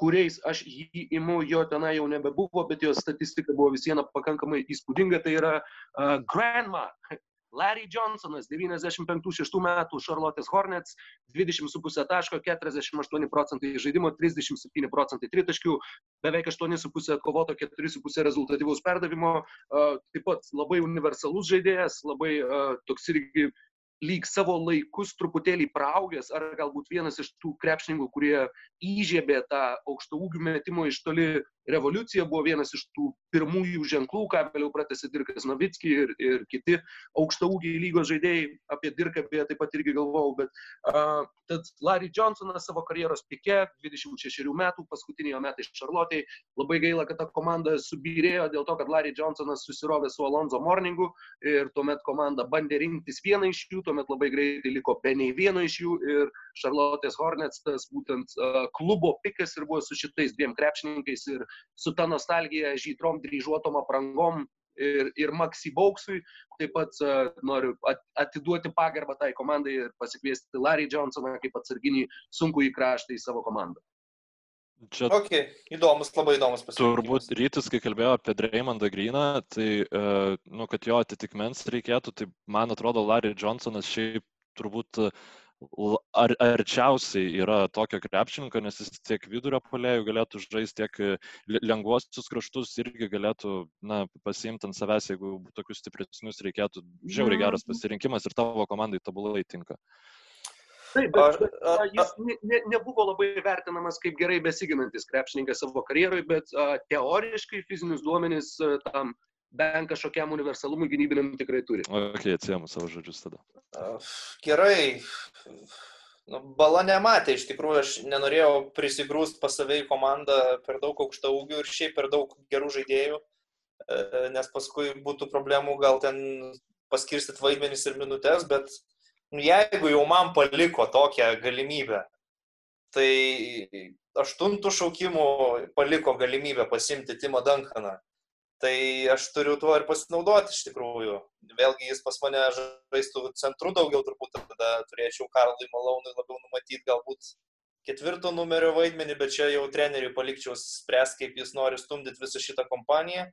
kuriais aš jį imu, jo tenai jau nebebuvo, bet jo statistika buvo vis viena pakankamai įspūdinga. Tai yra uh, Grandma. Larry Johnsonas, 95-6 metų Charlotte's Hornets, 20,5 taško, 48 procentai žaidimo, 37 procentai tritaškių, beveik 8,5 atkovoto, 4,5 rezultatyvaus perdavimo, taip pat labai universalus žaidėjas, labai toks irgi lyg savo laikus truputėlį praaugęs, ar galbūt vienas iš tų krepšininkų, kurie įžiebė tą aukšto ūgių metimo iš toli revoliucija, buvo vienas iš tų pirmųjų ženklų, ką vėliau pratęsė Dirkas Novitski ir, ir kiti aukšto ūgiai lygos žaidėjai. Apie Dirką beje taip pat irgi galvojau, bet uh, tad Larry Johnsonas savo karjeros pike, 26 metų, paskutiniai metai Šarlotėje, labai gaila, kad ta komanda subirėjo dėl to, kad Larry Johnsonas susirovė su Alonso Morningu ir tuomet komanda bandė rinktis vieną iš jų, tuomet labai greitai liko be nei vieno iš jų ir Charlotte's Hornets tas būtent uh, klubo pikas ir buvo su šitais dviem krepšininkais ir su ta nostalgija žydrom dryžuotom aprangom ir, ir Maxi Bauksui. Taip pat uh, noriu atiduoti pagarbą tai komandai ir pasikviesti Larry Johnsoną kaip atsarginį sunkų į kraštą į savo komandą. Čia okay. įdomus, labai įdomus pasiūlymas. Turbūt rytis, kai kalbėjo apie Dreymondą Greeną, tai, uh, nu, kad jo atitikmens reikėtų, tai man atrodo, Larry Johnsonas šiaip turbūt ar, arčiausiai yra tokio krepšininko, nes jis tiek vidurio polėjų galėtų žaisti, tiek lengvuosius kraštus irgi galėtų na, pasiimti ant savęs, jeigu tokius stipresnius reikėtų. Žiauriai geras pasirinkimas ir tavo komandai tobulai tinka. Taip, bet, bet a, a, jis ne, ne, nebuvo labai vertinamas kaip gerai besiginantis krepšininkas savo karjeroje, bet a, teoriškai fizinius duomenys a, tam bent kažkokiam universalumui gynybiniam tikrai turi. Ok, atsiemu savo žodžius tada. Gerai. Nu, bala nematė, iš tikrųjų aš nenorėjau prisigrūst pas save į komandą per daug aukšta ūgių ir šiaip per daug gerų žaidėjų, e, nes paskui būtų problemų gal ten paskirstyti vaidmenis ir minutės, bet nu, jeigu jau man paliko tokią galimybę, tai aštuntų šaukimų paliko galimybę pasimti Timo Duncaną. Tai aš turiu tuo ir pasinaudoti iš tikrųjų. Vėlgi jis pas mane žaistų centrų daugiau, turbūt tada turėčiau Karlui Malaunui labiau numatyti galbūt ketvirto numerio vaidmenį, bet čia jau treneriui palikčiau spręs, kaip jis nori stumdyti visą šitą kompaniją.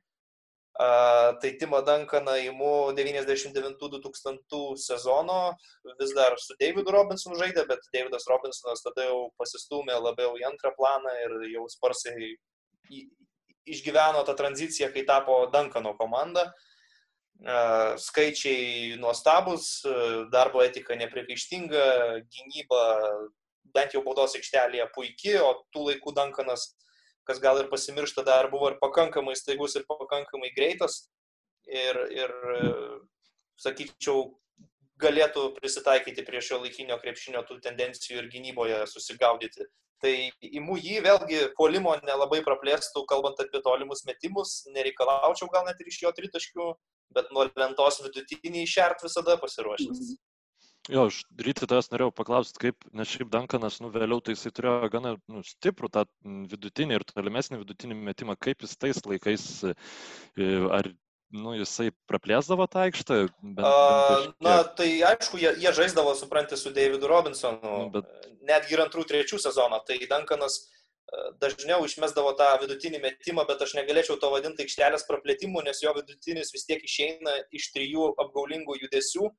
Uh, tai Timo Dankaną įimu 99-2000 sezono, vis dar su Davidu Robinsonu žaidė, bet Davidas Robinsonas tada jau pasistumė labiau į antrą planą ir jau sparsai išgyveno tą tranziciją, kai tapo Dankano komanda. Uh, skaičiai nuostabus, darbo etika nepriekaištinga, gynyba bent jau baudos aikštelėje puikiai, o tų laikų Dankanas kas gal ir pasimiršta, dar buvo ir pakankamai staigus ir pakankamai greitas. Ir, ir sakyčiau, galėtų prisitaikyti prie šio laikinio krepšinio tų tendencijų ir gynyboje susigaudyti. Tai įmu jį vėlgi polimo nelabai praplėstų, kalbant apie tolimus metimus, nereikalaučiau gal net ir iš jo tritaškių, bet nuo lentos vidutinį išert visada pasiruošęs. Jo, aš ryte tavęs norėjau paklausti, kaip, nes šiaip Dankanas, nu, vėliau tai jisai turėjo gana nu, stiprų tą vidutinį ir tolimesnį vidutinį metimą, kaip jis tais laikais, e, ar, nu, jisai praplėsdavo tą aikštę? Bent, bent Na, tai aišku, jie, jie žaisdavo, supranti, su Davidu Robinsonu, nu, bet... netgi ir antrų, trečių sezoną, tai Dankanas e, dažniau išmesdavo tą vidutinį metimą, bet aš negalėčiau to vadinti aikštelės praplėtimu, nes jo vidutinis vis tiek išeina iš trijų apgaulingų judesių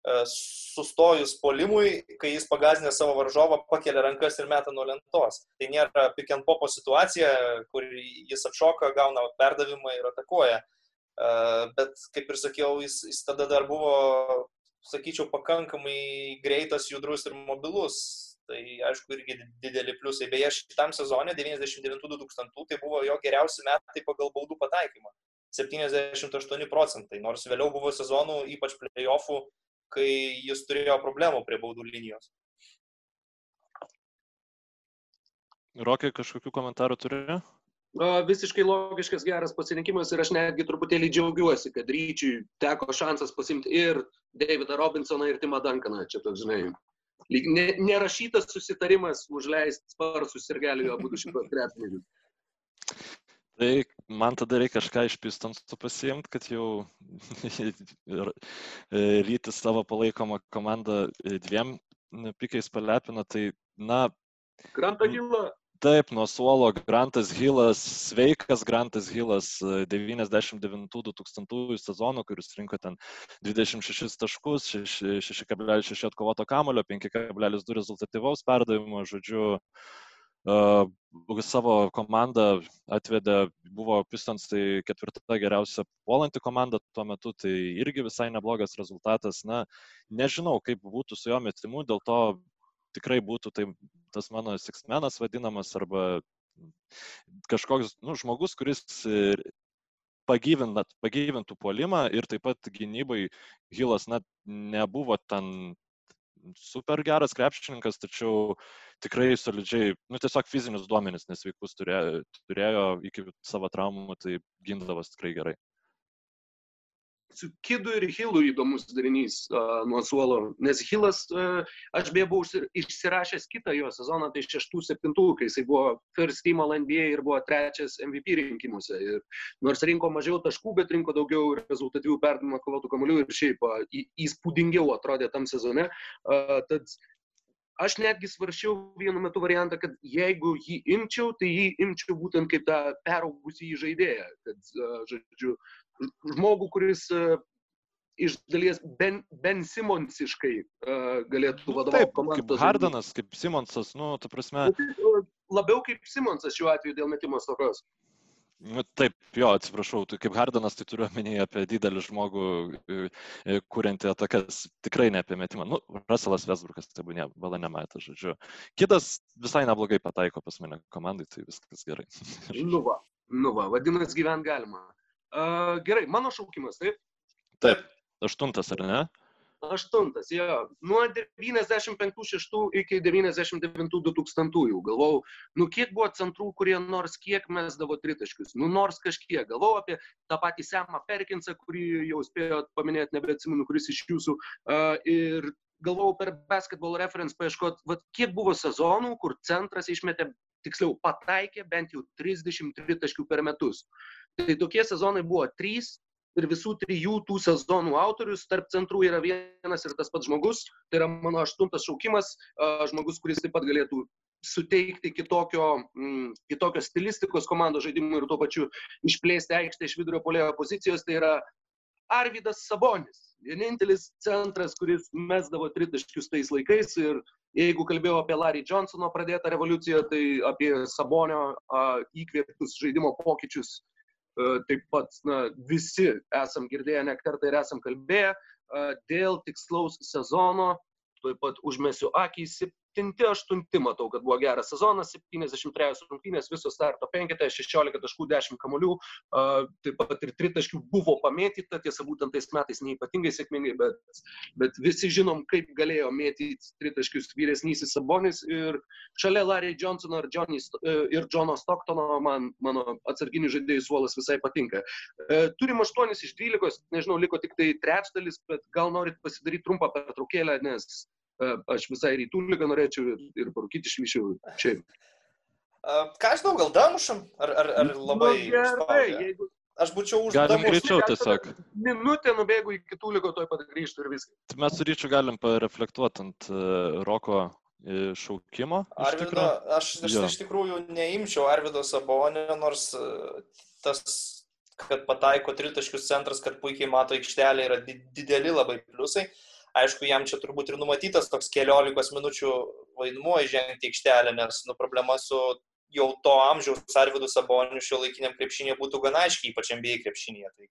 E, sustojus polimui, kai jis pagazinę savo varžovą, pakelia rankas ir meta nuo lentos. Tai nėra pick and popo situacija, kur jis atšoka, gauna perdavimą ir atakuoja. Bet, kaip ir sakiau, jis, jis tada dar buvo, sakyčiau, pakankamai greitas, judrus ir mobilus. Tai aišku, irgi dideli pliusai. Beje, šitam sezonė 99-2000 tai buvo jo geriausi metai pagal baudų pataikymą. 78 procentai, nors vėliau buvo sezonų, ypač playoffų, kai jis turėjo problemų prie baudų linijos. Rokai, kažkokių komentarų turi? Visiškai logiškas geras pasirinkimas ir aš netgi truputėlį džiaugiuosi, kad ryčiui teko šansas pasimti ir Davidą Robinsoną, ir Timą Duncaną. Čia toks, žinai, lyg ne, nerašytas susitarimas užleisti sparsus ir gali abu šitos krepšininkus. Tai man tada reikia kažką iš pistonsų pasiimti, kad jau rytis savo palaikomą komandą dviem pikiais palepino. Tai, na. Grantą Hilą. Taip, nuo suolo Grantas Hilas, sveikas Grantas Hilas 99-2000 sezonų, kuris rinko ten 26 taškus, 6,6 atkovoto kamulio, 5,2 rezultatyvaus perdavimo, žodžiu, savo komandą atvedė, buvo Pistons tai ketvirta geriausia puolanti komanda tuo metu, tai irgi visai neblogas rezultatas. Na, nežinau, kaip būtų su jo metimu, dėl to tikrai būtų tai tas mano siksmenas vadinamas arba kažkoks nu, žmogus, kuris pagyvintų puolimą ir taip pat gynybai Hilas net nebuvo ten super geras krepšininkas, tačiau tikrai solidžiai, nu tiesiog fizinius duomenis nesveikus turėjo, turėjo iki savo traumų, tai gindavas tikrai gerai su Kidu ir Hilu įdomus darinys uh, nuo suolo, nes Hilas, uh, aš beje buvau išsirašęs kitą jo sezoną, tai 6-7, kai jisai buvo first team NBA ir buvo trečias MVP rinkimuose. Ir nors rinko mažiau taškų, bet rinko daugiau rezultatyvių perdavimo kovotų kamuolių ir šiaip uh, įspūdingiau atrodė tam sezone. Uh, tad aš netgi svaršiau vienu metu variantą, kad jeigu jį imčiau, tai jį imčiau būtent kaip tą peraugusį žaidėją. Kad, žodžiu, žmogų, kuris iš dalies Ben, ben Simonsiškai uh, galėtų vadovauti komandai. Kaip Hardanas, kaip Simonsas, nu, ta prasme. Nu, tai, labiau kaip Simonsas šiuo atveju dėl metimo stokos. Nu, taip, jo, atsiprašau, tai kaip Hardanas, tai turiu omenyje apie didelį žmogų, e, kuriantį atakas, tikrai ne apie metimą. Nu, Russellas Vesbrukas, tai buvo ne, bala nematė, žodžiu. Kitas visai neblogai pataiko pas mane komandai, tai viskas gerai. nu va, nu va, vadinasi, gyvent galima. Uh, gerai, mano šaukimas, taip? Taip, aštuntas ar ne? Aštuntas, jo. Nuo 95-6 iki 99-2000. Galvau, nu kiek buvo centrų, kurie nors kiek mesdavo tritaškius. Nu nors kažkiek. Galvau apie tą patį Semą Perkinsą, kurį jau spėjot paminėti, nebeatsimenu, kuris iš jūsų. Uh, ir galvojau per basketball reference paieškoti, kiek buvo sezonų, kur centras išmetė, tiksliau, pataikė bent jau 33 taškių per metus. Tai tokie sezonai buvo trys ir visų trijų tų sezonų autorius tarp centrų yra vienas ir tas pats žmogus. Tai yra mano aštuntas šaukimas, žmogus, kuris taip pat galėtų suteikti kitokio, mm, kitokio stilistikos komandos žaidimui ir tuo pačiu išplėsti aikštę iš vidurio polėjo pozicijos, tai yra Arvidas Sabonis. Vienintelis centras, kuris mesdavo tritaškius tais laikais ir jeigu kalbėjau apie Larry Johnsono pradėtą revoliuciją, tai apie Sabonio a, įkvėptus žaidimo pokyčius taip pat na, visi esam girdėję ne kartą ir esam kalbėję. A, dėl tikslaus sezono, tuoj pat užmėsiu akį į septinti, aštunti matau, kad buvo geras sezonas, 73 rungtynės, viso starto penketė, 16 taškų, 10 kamolių, taip pat ir tritaškių buvo pamėtyta, tiesa, būtent tais metais neipatingai sėkmingai, bet, bet visi žinom, kaip galėjo mėtyti tritaškius vyresnysis Sabonis ir šalia Larry Johnsono ir, Johnny, e, ir Johno Stocktono man mano atsarginių žaidėjų suolas visai patinka. E, turim 8 iš 12, nežinau, liko tik tai trečdalis, bet gal norit pasidaryti trumpą pertraukėlę, nes aš visai rytų lygą norėčiau ir, ir parūkyti išvyšiau čia. Ką aš žinau, gal damušam? Ar, ar, ar labai... Nu, gerai, jeigu... Aš būčiau už Galim greičiau tiesiog. Minutė nubėgu iki kitų lygų, toj pat grįžtų ir viskas. Mes su ryčiu galim pareflektuoti ant uh, Roko šaukimo. Arvido, aš, aš iš tikrųjų neimčiau Arvido Sabonio, nors tas, kad pataiko tritaškius centras, kad puikiai mato aikštelę, yra dideli labai pliusai. Uh, Aišku, jam čia turbūt ir numatytas toks keliolikos minučių vaidmuo įžengti aikštelę, nes nu, problema su jau to amžiaus Arvidu Saboniu šio laikiniam krepšinėje būtų gana aiškiai, ypač MBA krepšinėje. Tai,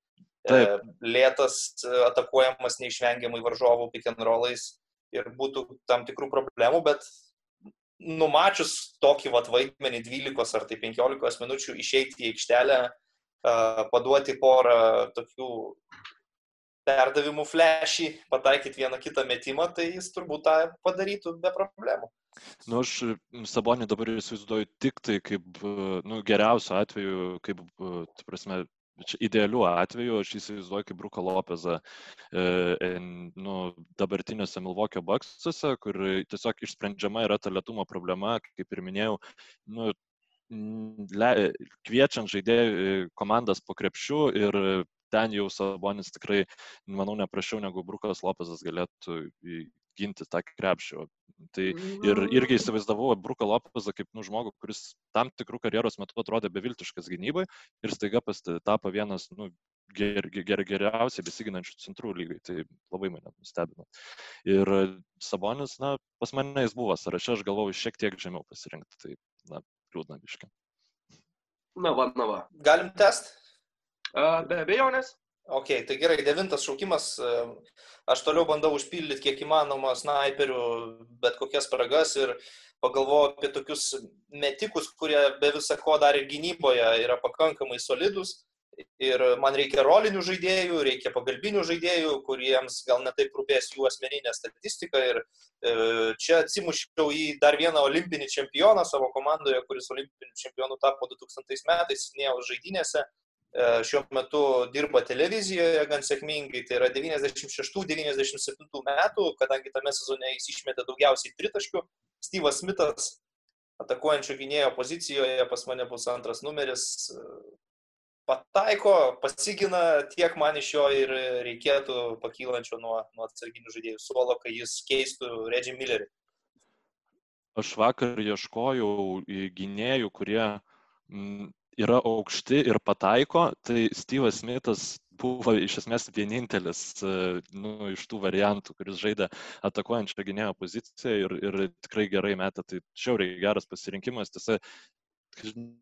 Taip. e, lėtas, e, atakuojamas neišvengiamai varžovų pick and rollais ir būtų tam tikrų problemų, bet numačius tokį vat, vaidmenį 12 ar tai 15 minučių išeiti į aikštelę, paduoti porą tokių perdavimų flešį, pataikyti vieną kitą metimą, tai jis turbūt tą padarytų be problemų. Nu, aš Sabonį dabar įsivaizduoju tik tai kaip, nu, geriausiu atveju, kaip, tu prasme, idealiu atveju aš įsivaizduoju kaip Bruką Lopezą e, nu, dabartiniuose Milvokio baksuose, kur tiesiog išsprendžiama yra ta lietumo problema, kaip ir minėjau, nu, le, kviečiant žaidėjų komandas po krepšių ir ten jau Sabonis tikrai, manau, neprašiau negu Brukas Lopezas galėtų ginti tą krepšį. Tai ir irgi įsivaizdavau Bruką Lopezą kaip nu, žmogų, kuris tam tikrų karjeros metu atrodė beviltiškas gynybai ir staiga tapo vienas nu, ger, ger, geriausiai besiginančių centrų lygai. Tai labai mane nustebino. Ir Sabonis, na, pas mane jis buvo sąraše, aš galvojau šiek tiek žemiau pasirinkti. Tai, na, liūdna biškai. Na, va, na, va. Galim test? Be abejonės. Ok, tai gerai, devintas šaukimas. Aš toliau bandau užpildyti kiek įmanoma snaiperių, bet kokias spragas ir pagalvoju apie tokius metikus, kurie be viso ko dar ir gynyboje yra pakankamai solidus. Ir man reikia rolinių žaidėjų, reikia pagalbinių žaidėjų, kuriems gal netaip rūpės jų asmeninė statistika. Ir e, čia atsimušiau į dar vieną olimpinį čempioną savo komandoje, kuris olimpiniu čempionu tapo 2000 metais, Nėjau žaidynėse. E, šiuo metu dirba televizijoje gan sėkmingai, tai yra 96-97 metų, kadangi tame sezone jis išmetė daugiausiai tritaškių. Steve'as Smithas atakuojančio gynėjo pozicijoje pas mane bus antras numeris. Pataiko, pasigina tiek man iš jo ir reikėtų pakylančio nuo, nuo atsarginių žaidėjų suolo, kai jis keistų Reggie Millerį. Aš vakar ieškojau gynėjų, kurie yra aukšti ir pataiko, tai Steve'as Smithas buvo iš esmės vienintelis nu, iš tų variantų, kuris žaidė atakuojančią gynėjo poziciją ir, ir tikrai gerai metė. Tai šiauriai geras pasirinkimas. Tiesa,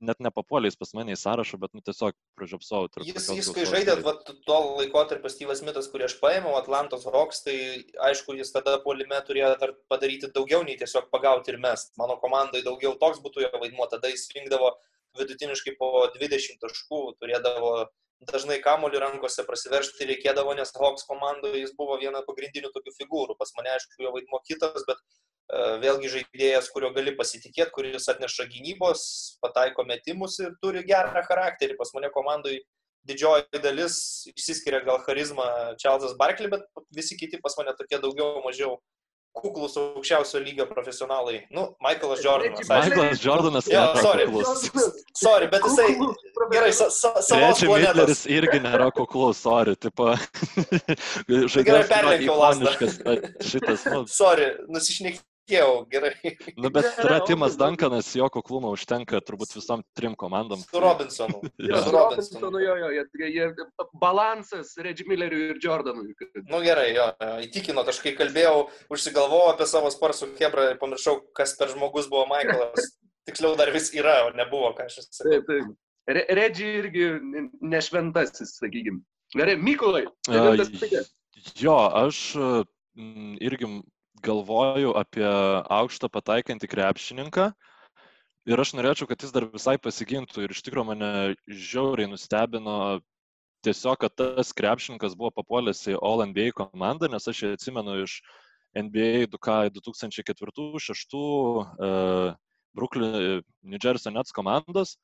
net nepapuolėjęs pas mane į sąrašą, bet nu, tiesiog pražiopsau. Jis, jis kai žaidė va, tuo laikotarpiu Steve'as Smithas, kurį aš paėmiau, Atlantos Hawks, tai aišku, jis tada puolime turėjo dar padaryti daugiau nei tiesiog pagauti ir mest. Mano komandai daugiau toks būtų jo vaidmuo, tada jis rinkdavo vidutiniškai po 20 taškų, turėdavo dažnai kamuolį rankose prasiveršti reikėdavo, nes Hawks komandoje jis buvo viena pagrindinių tokių figūrų. Pas mane, aišku, jo vaidmo kitas, bet uh, vėlgi žaidėjas, kurio gali pasitikėti, kuris atneša gynybos, pataiko metimus ir turi gerą charakterį. Pas mane komandoje didžioji dalis išsiskiria gal charizma Čarlzas Barkley, bet visi kiti pas mane tokie daugiau mažiau kuklus aukščiausio lygio profesionalai. Nu, Michaelas Jordanas. Michaelas Jordanas jo, sorry. kuklus. Sorry, bet jisai gerai, sa, sa, savos planetos. irgi nėra kuklus, sorry, tipo. Žaidėjas perlenkiau lasdą. Šitas, nu. Sorry, nusišnekėjau patikėjau, gerai. Nu, bet yra Timas Duncanas, jo kuklumą užtenka turbūt visom trim komandom. Su Robinsonu. ja. Su Robinsonu, jo, jo, jie, jie, balansas Reggie Milleriui ir Jordanui. Nu gerai, jo, įtikino, aš kai kalbėjau, užsigalvojau apie savo sparsų Hebra ir pamiršau, kas per žmogus buvo Michaelas. Tiksliau dar vis yra, o nebuvo, ką aš esu. Taip, taip. Re Reggie irgi nešventasis, sakykime. Gerai, Mykolai. Jo, aš irgi galvoju apie aukštą pataikantį krepšininką. Ir aš norėčiau, kad jis dar visai pasigintų. Ir iš tikrųjų mane žiauriai nustebino tiesiog, kad tas krepšininkas buvo papuolęs į All NBA komandą, nes aš jį atsimenu iš NBA 2004-2006 uh, Brooklyn, New Jersey Nets komandos.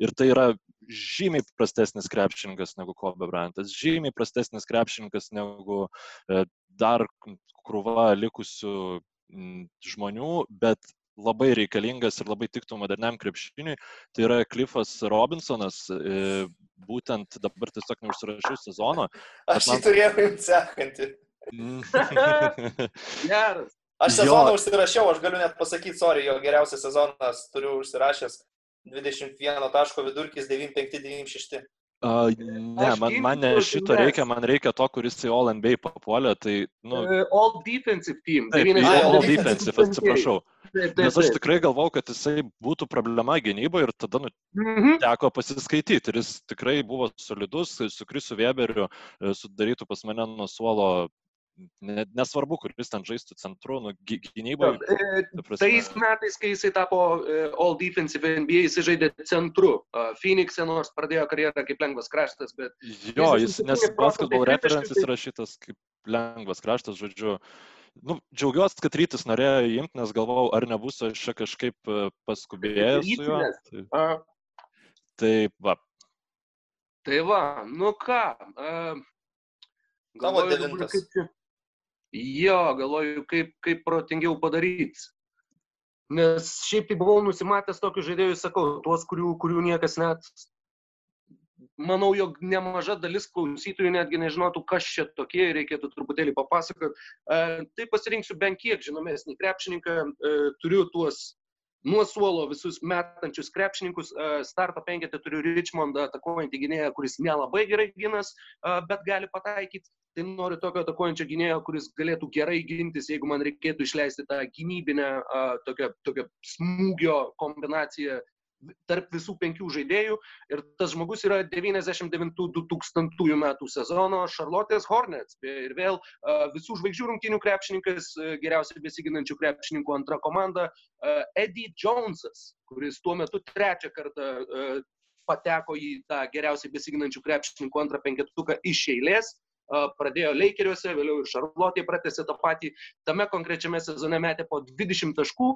Ir tai yra žymiai prastesnis krepšininkas negu Kobe Bryantas, žymiai prastesnis krepšininkas negu e, dar krūva likusių žmonių, bet labai reikalingas ir labai tiktų moderniam krepšiniui. Tai yra Cliffas Robinsonas, e, būtent dabar tiesiog neužsirašiau sezono. Aš jį man... turėjau jums sekantį. Geras. Aš sezoną jo. užsirašiau, aš galiu net pasakyti, sorry, jo geriausias sezonas turiu užsirašęs 21 taško vidurkis 9,5-9,6. Uh, ne, man, man ne šito reikia, man reikia to, kuris į All NBA papuolė, tai, nu... Uh, all Defensive Team. Taip, all, all Defensive, atsiprašau. Taip, taip, Nes aš tikrai galvau, kad jisai būtų problema gynyboje ir tada nu, mm -hmm. teko pasiskaityti. Ir jis tikrai buvo solidus, su Krisu Weberiu e, sudarytų pas mane nuo suolo nesvarbu, kuris ten žaistų centru, nu, gynyboje. Tais metais, kai jisai tapo e, All Defensive NBA, jisai žaidė centru. Phoenix'e nors pradėjo karjerą kaip lengvas kraštas, bet... Jo, jis, nes basketball references yra šitas kaip lengvas kraštas, žodžiu. Nu, džiaugiuosi, kad rytis norėjo įimti, nes galvojau, ar nebus aš čia kažkaip e, paskubėjęs su juo. Tai, tai va. Tai va, nu ką. Uh, devintas. Kaip čia, jo, galvoju, kaip, kaip protingiau padaryti. Nes šiaip tai buvau nusimatęs tokius žaidėjus, sakau, tuos, kurių, kurių niekas net, manau, jog nemaža dalis klausytojų netgi nežinotų, kas čia tokie, reikėtų truputėlį papasakoti. E, tai pasirinksiu bent kiek žinomesnį krepšininką, e, turiu tuos nuo suolo visus metančius krepšininkus. E, starto penketę turiu Richmondą atakuojantį gynėją, kuris nelabai gerai ginas, e, bet gali pataikyti tai noriu tokio atakuojančio gynėjo, kuris galėtų gerai gintis, jeigu man reikėtų išleisti tą gynybinę tokią, tokią smūgio kombinaciją tarp visų penkių žaidėjų. Ir tas žmogus yra 99-2000 metų sezono Charlotte's Hornets. Ir vėl visų žvaigždžių rungtinių krepšininkas, geriausiai besiginančių krepšininkų antra komanda, Eddie Jonesas, kuris tuo metu trečią kartą pateko į tą geriausiai besiginančių krepšininkų antrą penketuką iš eilės pradėjo Lakeriuose, vėliau ir Šarlotė pratęsė tą patį. Tame konkrečiame sezone metė po 20 taškų,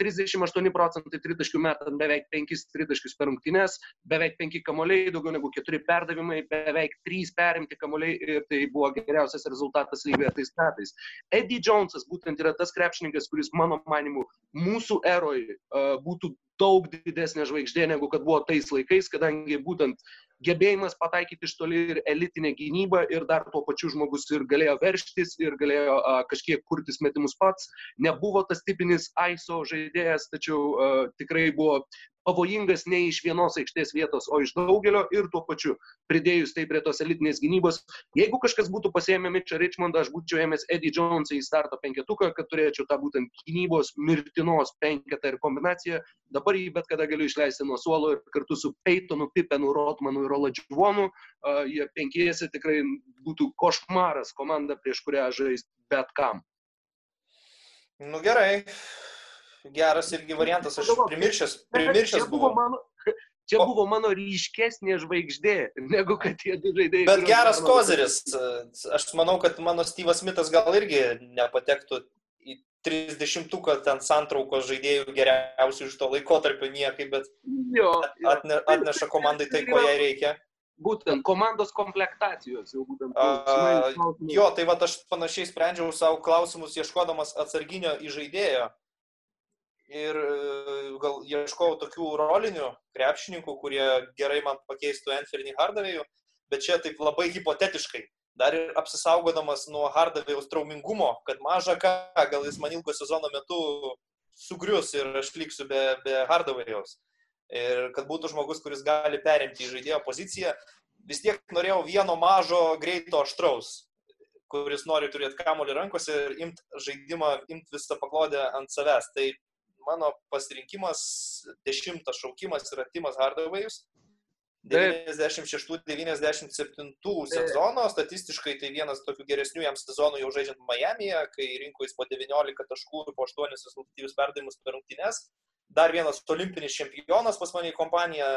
38 procentai tritaškių metant beveik 5 tritaškius per rungtynes, beveik 5 kamuoliai, daugiau negu 4 perdavimai, beveik 3 perimti kamuoliai ir tai buvo geriausias rezultatas lygoje tais metais. Eddie Jonesas būtent yra tas krepšininkas, kuris mano manimu mūsų eroj būtų daug didesnė žvaigždė negu kad buvo tais laikais, kadangi būtent gebėjimas pataikyti iš toli ir elitinė gynyba ir dar tuo pačiu žmogus ir galėjo verštis ir galėjo a, kažkiek kurtis metimus pats. Nebuvo tas tipinis ISO žaidėjas, tačiau a, tikrai buvo pavojingas ne iš vienos aikštės vietos, o iš daugelio ir tuo pačiu pridėjus tai prie tos elitinės gynybos. Jeigu kažkas būtų pasėmę Mitchą Richmondą, aš būčiau ėmęs Eddie Jonesą į starto penketuką, kad turėčiau tą būtent gynybos mirtinos penketą ir kombinaciją. Dabar jį bet kada galiu išleisti nuo suolo ir kartu su Peytonu, Pipenu, Rotmanu ir Oladžiuonu. Uh, jie penkiesi tikrai būtų košmaras komanda, prieš kurią žais bet kam. Nu gerai, geras irgi variantas, aš primiršęs, primiršęs buvau. Mano, čia buvo mano ryškesnė žvaigždė, negu kad tie du žaidėjai. Bet geras mano... kozeris. Aš manau, kad mano Styvas Mitas gal irgi nepatektų į 30-uką ten santraukos žaidėjų geriausių iš to laikotarpio niekaip, bet jo, jo. Atne, atneša komandai tai, ko jai reikia. Būtent komandos komplektacijos jau būtent. A, jo, tai va aš panašiai sprendžiau savo klausimus, ieškodamas atsarginio įžaidėjo ir e, gal ieškojau tokių rolinių krepšininkų, kurie gerai man pakeistų Anthony Hardavėjų, bet čia taip labai hipotetiškai. dar ir apsisaugodamas nuo Hardavėjaus traumingumo, kad maža ką, gal jis man ilgo sezono metu sugrius ir aš liksiu be, be Hardavėjaus. Ir kad būtų žmogus, kuris gali perimti į žaidėjo poziciją, vis tiek norėjau vieno mažo greito aštraus, kuris nori turėti kamuolį rankose ir imt žaidimą, imt visą paklodę ant savęs. Tai mano pasirinkimas, dešimtas šaukimas yra Timas Hardavėjus. 96-97 sezono, statistiškai tai vienas tokių geresnių jam sezonų jau žaidžiant Miami'e, kai rinko jis po 19 taškų ir po 8 rezultatyvius perdavimus per rungtynes. Dar vienas olimpinis čempionas pas mane į kompaniją,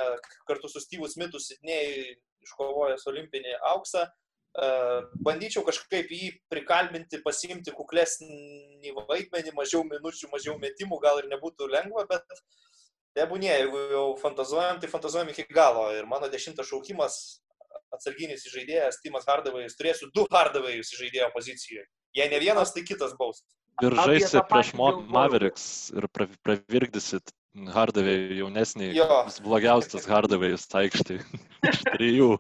kartu su Steve'u Smithu Sidnėjui iškovojęs olimpinį auksą. Bandyčiau kažkaip jį prikalbinti, pasiimti kuklesnį vaidmenį, mažiau minučių, mažiau metimų, gal ir nebūtų lengva, bet Tebūnie, jeigu jau fantazuojam, tai fantazuojam iki galo. Ir mano dešimtas šaukimas atsarginis žaidėjas, Timas Hardavėjus, turėsiu du Hardavėjus žaidėjo pozicijoje. Jei ne vienas, tai kitas baus. Ir žaisi prieš Mavericks ir pravirkdysit Hardavėjų jaunesnį, blogiausias Hardavėjus aikštį iš trijų.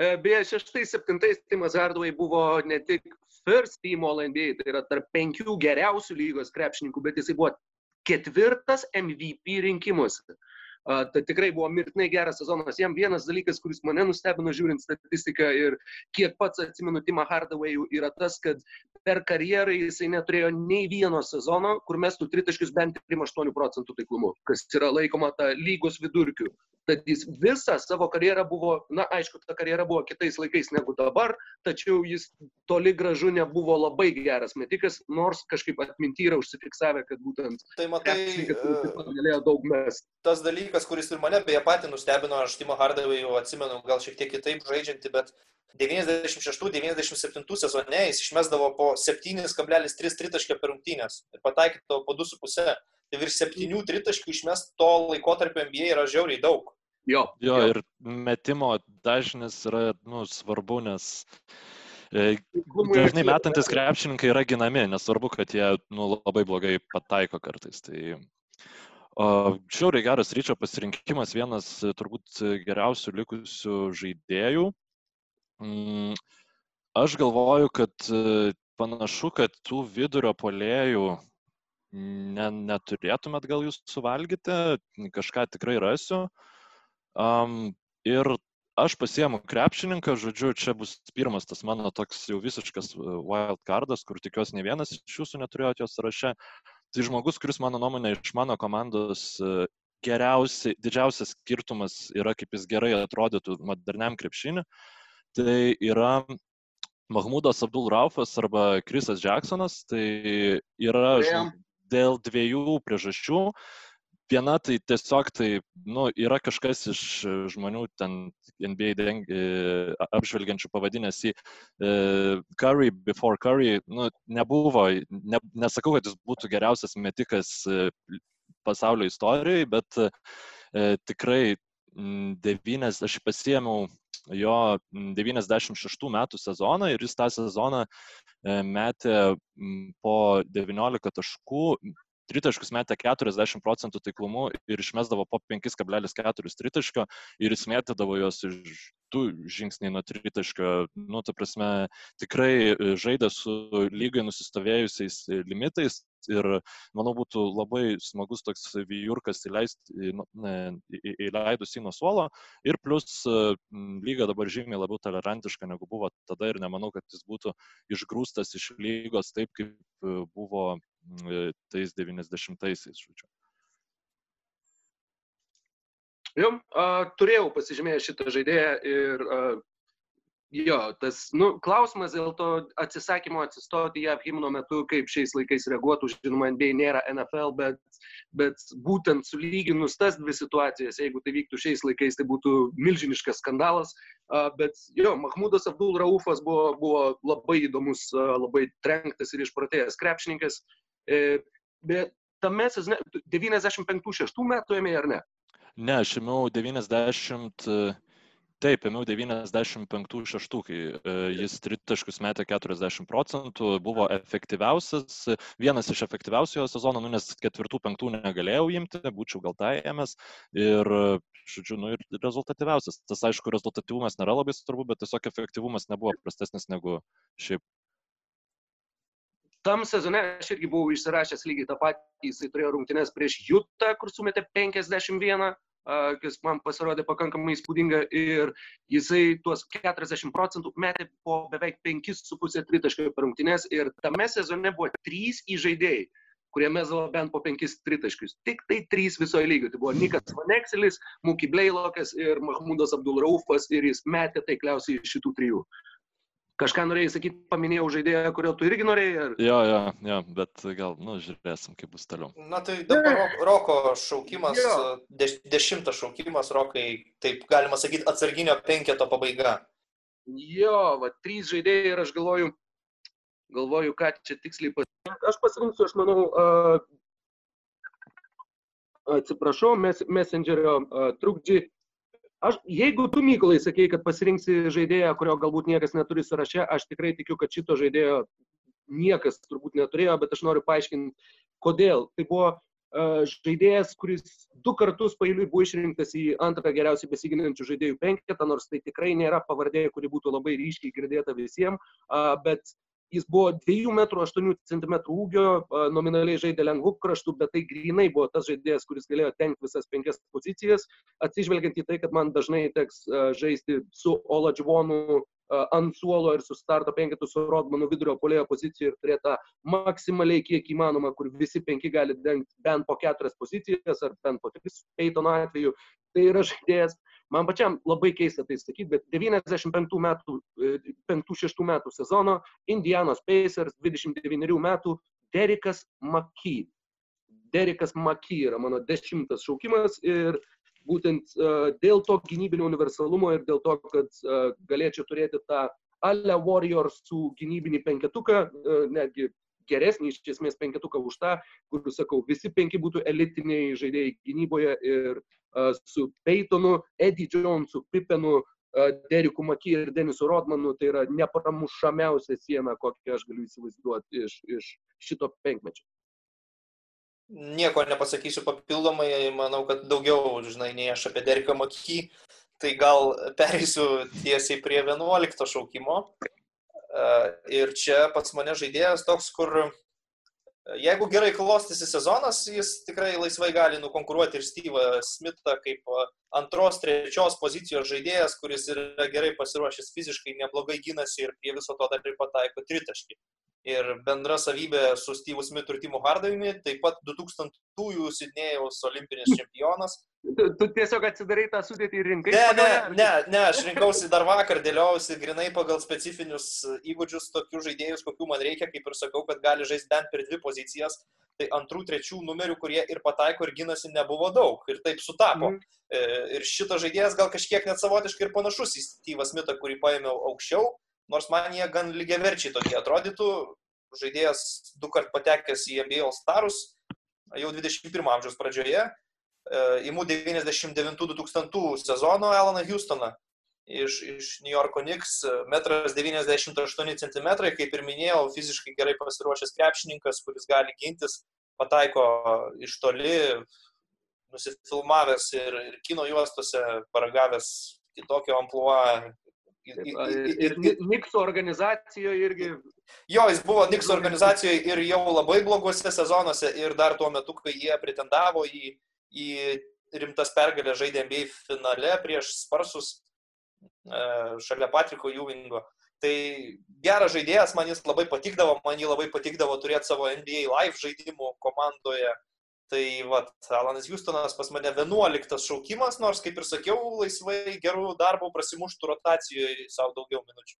E, beje, šeštais, septintais Timas Hardaway buvo ne tik first team All NBA, tai yra tarp penkių geriausių lygos krepšininkų, bet jisai buvo ketvirtas MVP rinkimuose. Tai tikrai buvo mirtinai geras sezonas. Jam vienas dalykas, kuris mane nustebino žiūrint statistiką ir kiek pats atsimenu Timą Hardaway'ų, yra tas, kad per karjerą jisai neturėjo nei vieno sezono, kur mestų tritaškius bent 3-8 procentų taiklumu, kas yra laikoma ta lygos vidurkiu. Tad jis visą savo karjerą buvo, na aišku, ta karjera buvo kitais laikais negu dabar, tačiau jis toli gražu nebuvo labai geras metikas, nors kažkaip atminti yra užsifiksavę, kad būtent... Tai matai, galėjo daug mes. Tas dalykas, kuris ir mane beje patį nustebino, aš Timo Hardavai jau atsimenu, gal šiek tiek kitaip žaidžianti, bet 96-97 sezone jis išmesdavo po 7,3 tritaškio per rungtynės ir pataikydavo po 2,5. Tai virš 7 tritaškių išmest to laikotarpio NBA yra žiauriai daug. Jo, jo, jo. ir metimo dažnis yra nu, svarbu, nes e, dažnai metantis krepšininkai yra ginami, nesvarbu, kad jie nu, labai blogai pataiko kartais. Tai Šiauriai geras ryčio pasirinkimas, vienas turbūt geriausių likusių žaidėjų. Mm, aš galvoju, kad panašu, kad tų vidurio polėjų ne, neturėtumėt gal jūs suvalgyti, kažką tikrai rasiu. Uh, Um, ir aš pasiemu krepšininką, žodžiu, čia bus pirmas tas mano toks jau visiškas e, wild cardas, kur tikiuosi ne vienas iš jūsų neturėjote jo sąraše. Tai žmogus, kuris mano nuomonė iš mano komandos e, geriausiai, didžiausias skirtumas yra, kaip jis gerai atrodytų moderniam krepšiniui, tai yra Mahmudas Abdul Raufas arba Krisas Jacksonas. Tai yra dėl dviejų priežasčių viena tai tiesiog tai, nu, yra kažkas iš e, žmonių ten NBA deng, e, apžvelgiančių pavadinęs į uh, Curry before Curry, nu, nebuvo, ne, nesakau, kad jis būtų geriausias metikas pasaulio istorijoje, bet uh, tikrai devynės, aš pasiėmiau jo 96 metų sezoną ir jis tą sezoną metė po 19 taškų, tritaškus metė 40 procentų taiklumu ir išmesdavo po 5,4 tritaškio ir jis mėtydavo juos iš du žingsniai nuo tritaškio. Nu, ta prasme, tikrai e, žaidė su lygai nusistovėjusiais e, limitais ir manau būtų labai smagus toks vyjurkas nu, įleidus į nuo suolo ir plus e, lyga dabar žymiai labiau tolerantiška negu buvo tada ir nemanau, kad jis būtų išgrūstas iš lygos taip, kaip buvo tais 90-aisiais, žodžiu. Jo, a, turėjau pasižymėję šitą žaidėją ir a, jo, tas, nu, klausimas dėl to atsisakymo atsistoti JAV himno metu, kaip šiais laikais reaguotų, žinoma, NBA nėra NFL, bet, bet būtent sulyginus tas dvi situacijas, jeigu tai vyktų šiais laikais, tai būtų milžiniškas skandalas, a, bet jo, Mahmudas Abdul Raufas buvo, buvo labai įdomus, a, labai trenktas ir išpratėjęs krepšininkas. Bet sezone 95-6 metų ėmė ar ne? Ne, aš ėmiau 90. Taip, ėmiau 95-6, kai e, jis tritaškus metė 40 procentų, buvo efektyviausias, vienas iš efektyviausių jo sezono, nu, nes ketvirtų, penktų negalėjau imti, būčiau gal tai ėmęs ir, žodžiu, nu, ir rezultatyviausias. Tas, aišku, rezultatyvumas nėra labai svarbu, bet tiesiog efektyvumas nebuvo prastesnis negu šiaip. Tam sezone aš irgi buvau išsirašęs lygiai tą patį, jisai turėjo rungtynes prieš Jutą, kur sumetė 51 kas man pasirodė pakankamai įspūdinga ir jisai tuos 40 procentų metė po beveik 5,5 tritaškio per rungtynes ir tame sezone buvo trys įžaidėjai kurie mesdavo bent po penkis tritaškius. Tik tai trys visoje lygoje. Tai buvo Nikas Vanekselis, Muki Bleilokas ir Mahmudas Abdulraufas ir jis metė taikliausiai iš šitų trijų. Kažką norėjai sakyti, paminėjau žaidėją, kurio tu irgi norėjai? Ar... Jo, jo, jo, bet gal, nu, žiūrėsim, kaip bus toliau. Na tai dabar Roko šaukimas, deš, dešimtas šaukimas, Rokai, taip galima sakyti, atsarginio penketo pabaiga. Jo, va, trys žaidėjai ir aš galvoju, galvoju, ką čia tiksliai pasirinkti. Aš pasirinksiu, aš manau, uh, atsiprašau, mes, Messengerio uh, trukdžiai Aš, jeigu tu, Mykolai, sakei, kad pasirinksi žaidėją, kurio galbūt niekas neturi sąraše, aš tikrai tikiu, kad šito žaidėjo niekas turbūt neturėjo, bet aš noriu paaiškinti, kodėl. Tai buvo uh, žaidėjas, kuris du kartus pailiui buvo išrinktas į antrą geriausiai besiginančių žaidėjų penketą, nors tai tikrai nėra pavardė, kuri būtų labai ryškiai girdėta visiems, uh, bet jis buvo 2 m 8 cm ūgio, nominaliai žaidė lengvų kraštų, bet tai grinai buvo tas žaidėjas, kuris galėjo tenkti visas penkias pozicijas, atsižvelgiant į tai, kad man dažnai teks žaisti su Ola Džvonu ant suolo ir su starto penketu su Rodmanu vidurio polėjo pozicijoje ir turėti tą maksimaliai kiek įmanoma, kur visi penki gali dengti bent po keturias pozicijas ar bent po tris Peitono atveju. Tai yra žaidėjas, Man pačiam labai keista tai sakyti, bet 95 metų, 5-6 metų sezono Indianos Pacers 29 metų Derikas Maky. Derikas Maky yra mano dešimtas šaukimas ir būtent uh, dėl to gynybinio universalumo ir dėl to, kad uh, galėčiau turėti tą Ale Warriors su gynybinį penketuką, netgi geresnį iš esmės penketuką už tą, kur, sakau, visi penki būtų elitiniai žaidėjai gynyboje ir uh, su Peytonu, Eddie Jonesu, Pipenu, uh, Deriku Maky ir Denisu Rodmanu, tai yra nepramušamiausia siena, kokią aš galiu įsivaizduoti iš, iš šito penkmečio. Nieko nepasakysiu papildomai, manau, kad daugiau, žinai, nei aš apie Deriką Maky, tai gal pereisiu tiesiai prie 11 šaukimo. Ir čia pats mane žaidėjas toks, kur jeigu gerai klostysi sezonas, jis tikrai laisvai gali nukonkuruoti ir Steve'ą Smithą kaip antros, trečios pozicijos žaidėjas, kuris yra gerai pasiruošęs fiziškai, neblogai gynasi ir prie viso to dar ir pataiko tritaškį ir bendra savybė su Steve'u Smithu ir Timu Hardavimi, taip pat 2000-ųjų Sidnėjaus olimpinis čempionas. Tu, tu tiesiog atsidarai tą sudėtį ir rinkai? Ne, ne, ne, ne, aš rinkausi dar vakar, dėliausi grinai pagal specifinius įgūdžius, tokių žaidėjus, kokių man reikia, kaip ir sakau, kad gali žaisti bent per dvi pozicijas. Tai antrų, trečių numerių, kurie ir pataiko, ir gynasi, nebuvo daug. Ir taip sutapo. Mm. Ir šitas žaidėjas gal kažkiek net savotiškai ir panašus į Steve'ą Smithą, kurį paėmiau aukščiau nors man jie gan lygiaverčiai tokie atrodytų. Žaidėjas du kart patekęs į All Starus, jau 21 amžiaus pradžioje, įmų 99-2000 sezono Alaną Houstoną iš, iš New Yorko Knicks, metras 98 cm, kaip ir minėjau, fiziškai gerai pasiruošęs krepšininkas, kuris gali gintis, pataiko iš toli, nusifilmavęs ir, ir kino juostose, paragavęs kitokio ampluo, Ir, ir Nikso organizacijoje irgi. Jo, jis buvo Nikso organizacijoje ir jau labai blogose sezonuose ir dar tuo metu, kai jie pretendavo į, į rimtas pergalę žaidė NBA finale prieš Sparsus e, šalia Patriko Juvingo. Tai geras žaidėjas, man jis labai patikdavo, man jį labai patikdavo turėti savo NBA live žaidimų komandoje. Tai vat, Alanas Houstonas pas mane 11 šaukimas, nors, kaip ir sakiau, laisvai gerų darbų prasimuštų rotacijoje savo daugiau minučių.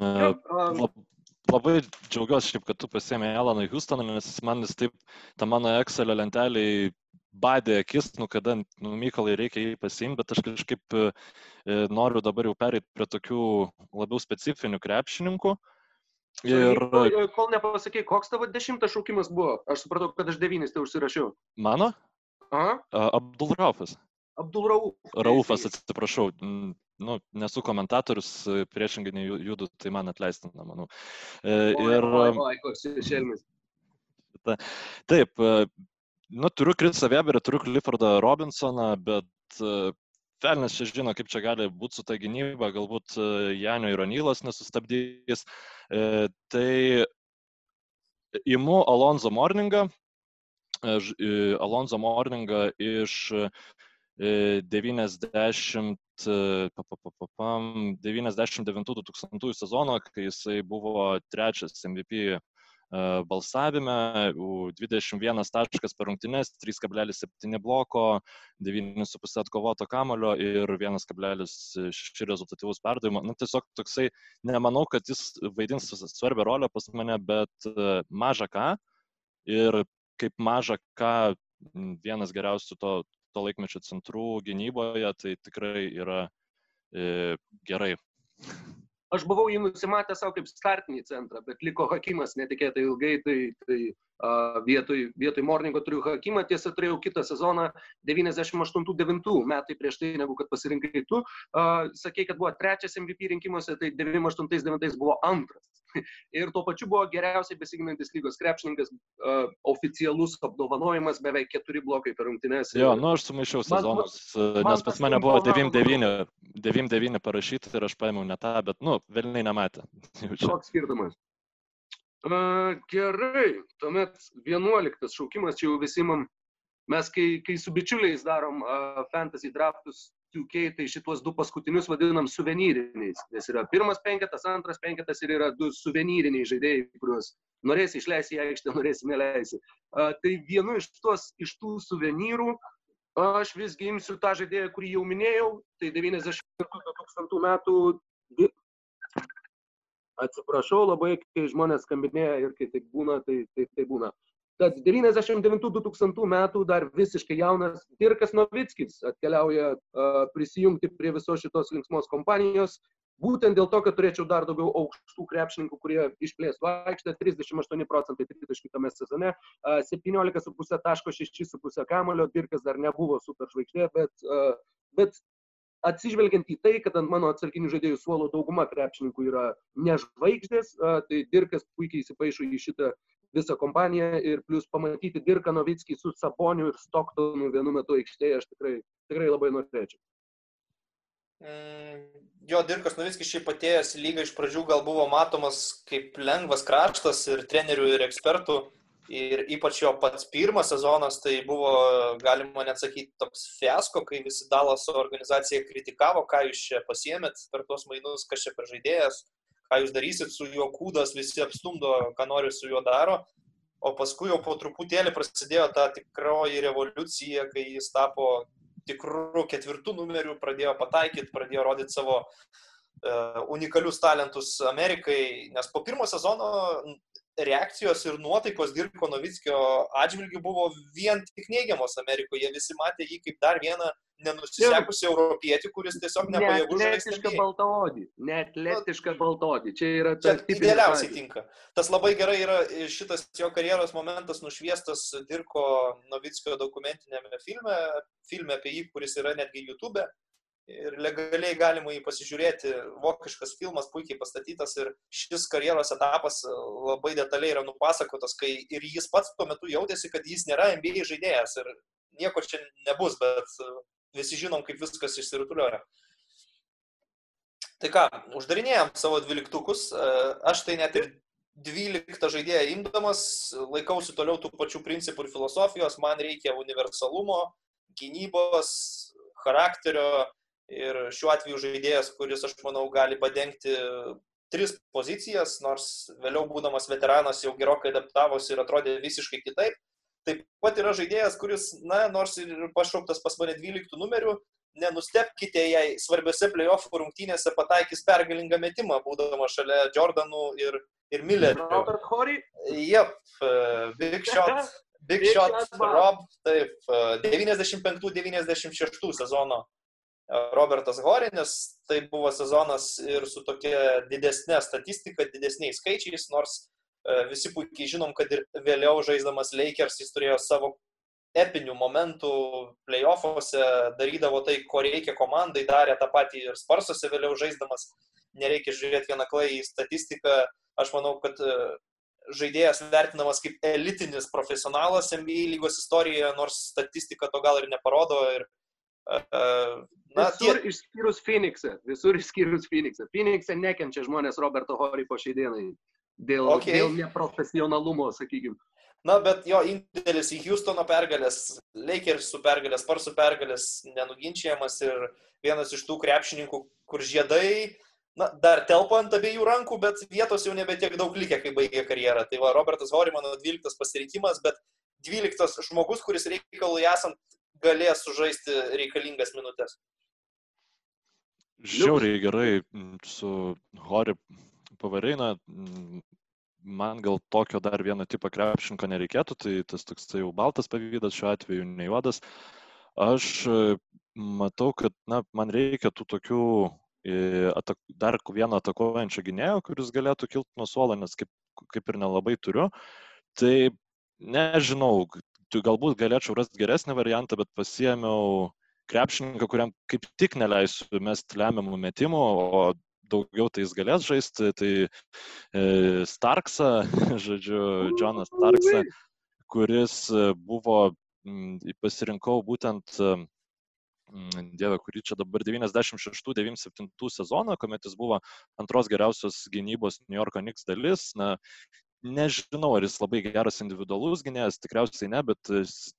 Uh, labai džiaugiuosi šiaip, kad tu pasėmė Alaną Houstoną, nes man jis taip, ta mano Excelio lentelė badė akis, nu kada, nu, Mykolai reikia jį pasiimti, bet aš kažkaip e, noriu dabar jau pereiti prie tokių labiau specifinių krepšininkų. Uh, Ir... Kol nepasakai, koks tavo dešimtas šaukimas buvo, aš supratau, kad aš devynis tai užsirašiau. Mano? Aha. Abdulrafas. Abdul Rauf. Raufas, atsiprašau, nu, nesu komentatorius, priešingai nei judu, tai man atleistina, manau. Ir... Oi, oi, koks šelmis. Taip, nu, turiu Krisą Weberį, turiu Cliffordą Robinsoną, bet Velnis čia žino, kaip čia gali būti su ta gynyba, galbūt Janio ir Onylas nesustabdys. Tai imu Alonso Morningą, Alonso Morningą iš 90, 99-2000 sezono, kai jisai buvo trečias MVP balsavime, 21 taškas per rungtynes, 3,7 bloko, 9,5 atkovoto kamulio ir 1,6 rezultatyvus perdavimo. Nu, tiesiog toksai, nemanau, kad jis vaidins svarbią rolę pas mane, bet maža ką. Ir kaip maža ką, vienas geriausių to, to laikmečio centrų gynyboje, tai tikrai yra e, gerai. Aš buvau jį nusimatęs savo kaip startinį centrą, bet liko Hakimas netikėtai ilgai, tai, tai vietoj, vietoj Morningo turiu Hakimą, tiesa turėjau kitą sezoną 98-9 metai prieš tai, negu kad pasirinkai tu. Sakei, kad buvo trečias MVP rinkimuose, tai 98-9 buvo antras. ir tuo pačiu buvo geriausiai besiginantis lygos krepšininkas, uh, oficialus apdovanojimas, beveik keturi blokai per rungtynės. Jo, nu aš sumaišiau sezonus, man, nes pas mane buvo 9-9, 9-9 parašyti ir aš paėmiau ne tą, bet, nu, velniai nematė. Koks skirtumas? Gerai, tuomet 11 šaukimas, čia jau visi man, mes kai, kai su bičiuliais darom uh, fantasy draftus, 2K, tai šituos du paskutinius vadinam suvenyriniais, nes yra pirmas penketas, antras penketas ir yra du suvenyriniai žaidėjai, kuriuos norėsi išleisti į aikštę, norėsi neleisi. Uh, tai vienu iš, tos, iš tų suvenyrų aš visgi imsiu tą žaidėją, kurį jau minėjau, tai 90 metų. Atsiprašau labai, kai žmonės skambinėja ir kai taip būna, tai taip tai, būna kad 99-2000 metų dar visiškai jaunas Dirkas Novickis atkeliauja uh, prisijungti prie visos šitos linksmos kompanijos. Būtent dėl to, kad turėčiau dar daugiau aukštų krepšininkų, kurie išplėstų aikštę, 38 procentai tritaškių tame sezone, 17,5 taško, 6,5 kamulio, Dirkas dar nebuvo superžvaigždė, bet, uh, bet atsižvelgiant į tai, kad ant mano atsarginių žaidėjų suolo dauguma krepšininkų yra nežvaigždės, tai Dirkas puikiai įsipaišo į šitą visą kompaniją ir plus pamatyti Dirką Novickį su Saboniu ir Stocktonu vienu metu aikštėje aš tikrai, tikrai labai norėčiau. Mm, jo, Dirkas Novickis šiaip atėjęs lyga iš pradžių gal buvo matomas kaip lengvas kraštas ir trenerių ir ekspertų. Ir ypač jo pats pirmas sezonas, tai buvo, galima net sakyti, toks fiasko, kai visi Dalaso organizacija kritikavo, ką jūs čia pasiemėt per tuos mainus, kas čia per žaidėjas, ką jūs darysit su juo kūdas, visi apstumdo, ką nori su juo daro. O paskui jau po truputėlį prasidėjo ta tikroji revoliucija, kai jis tapo tikrų ketvirtų numerių, pradėjo pataikyti, pradėjo rodyti savo uh, unikalius talentus Amerikai, nes po pirmo sezono reakcijos ir nuotaikos Dirko Novickio atžvilgių buvo vien tik neigiamos Amerikoje. Visi matė jį kaip dar vieną nenusisekusi europietį, kuris tiesiog nepajėgus žaisti. Neatletišką baltaodį. Neatletišką baltaodį. Čia yra tas idealiausiai tinka. Tas labai gerai yra šitas jo karjeros momentas nušviestas Dirko Novickio dokumentinėme filme, filme apie jį, kuris yra netgi YouTube. E ir legaliai galima jį pasižiūrėti. Vokiškas filmas puikiai pastatytas ir šis karjeros etapas labai detaliai yra nupasakotas, kai ir jis pats tuo metu jautėsi, kad jis nėra NBA žaidėjas ir nieko čia nebus, bet visi žinom, kaip viskas išsirutulioja. Tai ką, uždarinėjom savo dvyliktukus, aš tai net ir dvyliktą žaidėją imdamas laikausi toliau tų pačių principų ir filosofijos, man reikia universalumo, gynybos, charakterio, Ir šiuo atveju žaidėjas, kuris, aš manau, gali padengti tris pozicijas, nors vėliau būdamas veteranas jau gerokai adaptavosi ir atrodė visiškai kitaip. Taip pat yra žaidėjas, kuris, na, nors ir pašauktas pas mane 12 numerių, nenustepkite, jei svarbiose playoffų rungtynėse pataikys pergalingą metimą, būdama šalia Jordanų ir, ir Millerio. Robert Horry? Jep, big shot, big, big shot, shot Rob, taip, 95-96 sezono Robertas Horinis, tai buvo sezonas ir su tokia didesnė statistika, didesniais skaičiais, nors e, visi puikiai žinom, kad ir vėliau žaisdamas Lakers jis turėjo savo epinių momentų playoffuose, darydavo tai, ko reikia komandai, darė tą patį ir Sparsuose vėliau žaisdamas, nereikia žiūrėti vienaklai į statistiką, aš manau, kad e, žaidėjas vertinamas kaip elitinis profesionalas NBA lygos istorijoje, nors statistika to gal ir neparodo. Ir, na, visur tie... išskyrus Phoenixą, visur išskyrus Phoenixą. Phoenixą nekenčia žmonės Roberto Hori po šiai dienai dėl, okay. dėl neprofesionalumo, sakykime. Na, bet jo indėlis į Houstono pergalės, Lakersų pergalės, Sparsų pergalės nenuginčiamas ir vienas iš tų krepšininkų, kur žiedai, na, dar telpa ant abiejų rankų, bet vietos jau nebe tiek daug likę, kai baigė karjerą. Tai va, Robertas Hori, mano 12 pasirinkimas, bet 12 žmogus, kuris reikalui esant galės sužaisti reikalingas minutės. Žiauriai gerai su Hori pavareina, man gal tokio dar vieno tipo krepšinko nereikėtų, tai tas toks tai jau baltas pavydas šiuo atveju, ne juodas. Aš e, matau, kad na, man reikia tų tokių e, atak, dar vieno atakuojančio gynėjo, kuris galėtų kilti nuo suolo, nes kaip, kaip ir nelabai turiu. Tai nežinau, galbūt galėčiau rasti geresnį variantą, bet pasiemiau krepšininką, kuriam kaip tik neleisiu mest lemiamų metimų, o daugiau tai jis galės žaisti, tai e, Starksą, žodžiu, Jonas Starksą, kuris e, buvo, pasirinkau būtent e, Dieve, kurį čia dabar 96-97 sezoną, kuomet jis buvo antros geriausios gynybos New Yorko Knicks dalis. Na, Nežinau, ar jis labai geras individualus gynėjas, tikriausiai ne, bet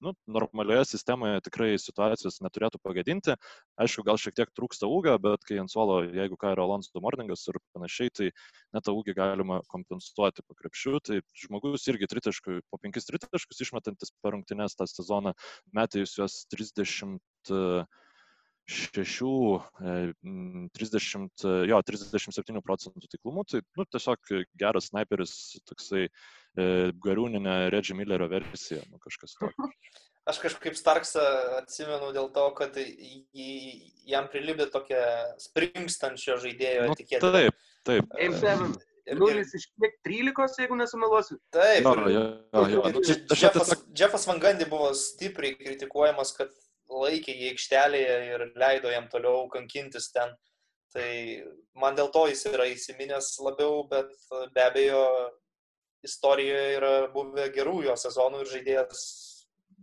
nu, normalioje sistemoje tikrai situacijos neturėtų pagadinti. Aišku, gal šiek tiek trūksta ūgio, bet kai ant suolo, jeigu ką yra Alonso Morningas ir panašiai, tai net tą ūgį galima kompensuoti po krepšių. Tai žmogus irgi tritaškų, po penkis tritaškus išmetantis per rungtynės tą sezoną, metė jūs juos 30 šešių, 30, e, jo, 37 procentų taiklumu, tai nu, tiesiog geras sniperis, toksai e, gariūninė Reggie Millerio versija, nu, kažkas tokio. Aš kažkaip Starksą atsimenu dėl to, kad jį, jam prilibė tokia springstančio žaidėjo nu, etiketė. Taip, taip. M7. Ir, Nulis iš kiek 13, jeigu nesumeluosiu. Taip. Jo, jo, jo. Nu, Jeffas, Jeffas Van Gundy buvo stipriai kritikuojamas, kad laikė jį aikštelėje ir leido jam toliau kankintis ten. Tai man dėl to jis yra įsiminęs labiau, bet be abejo istorijoje yra buvę gerų jo sezonų ir žaidėjas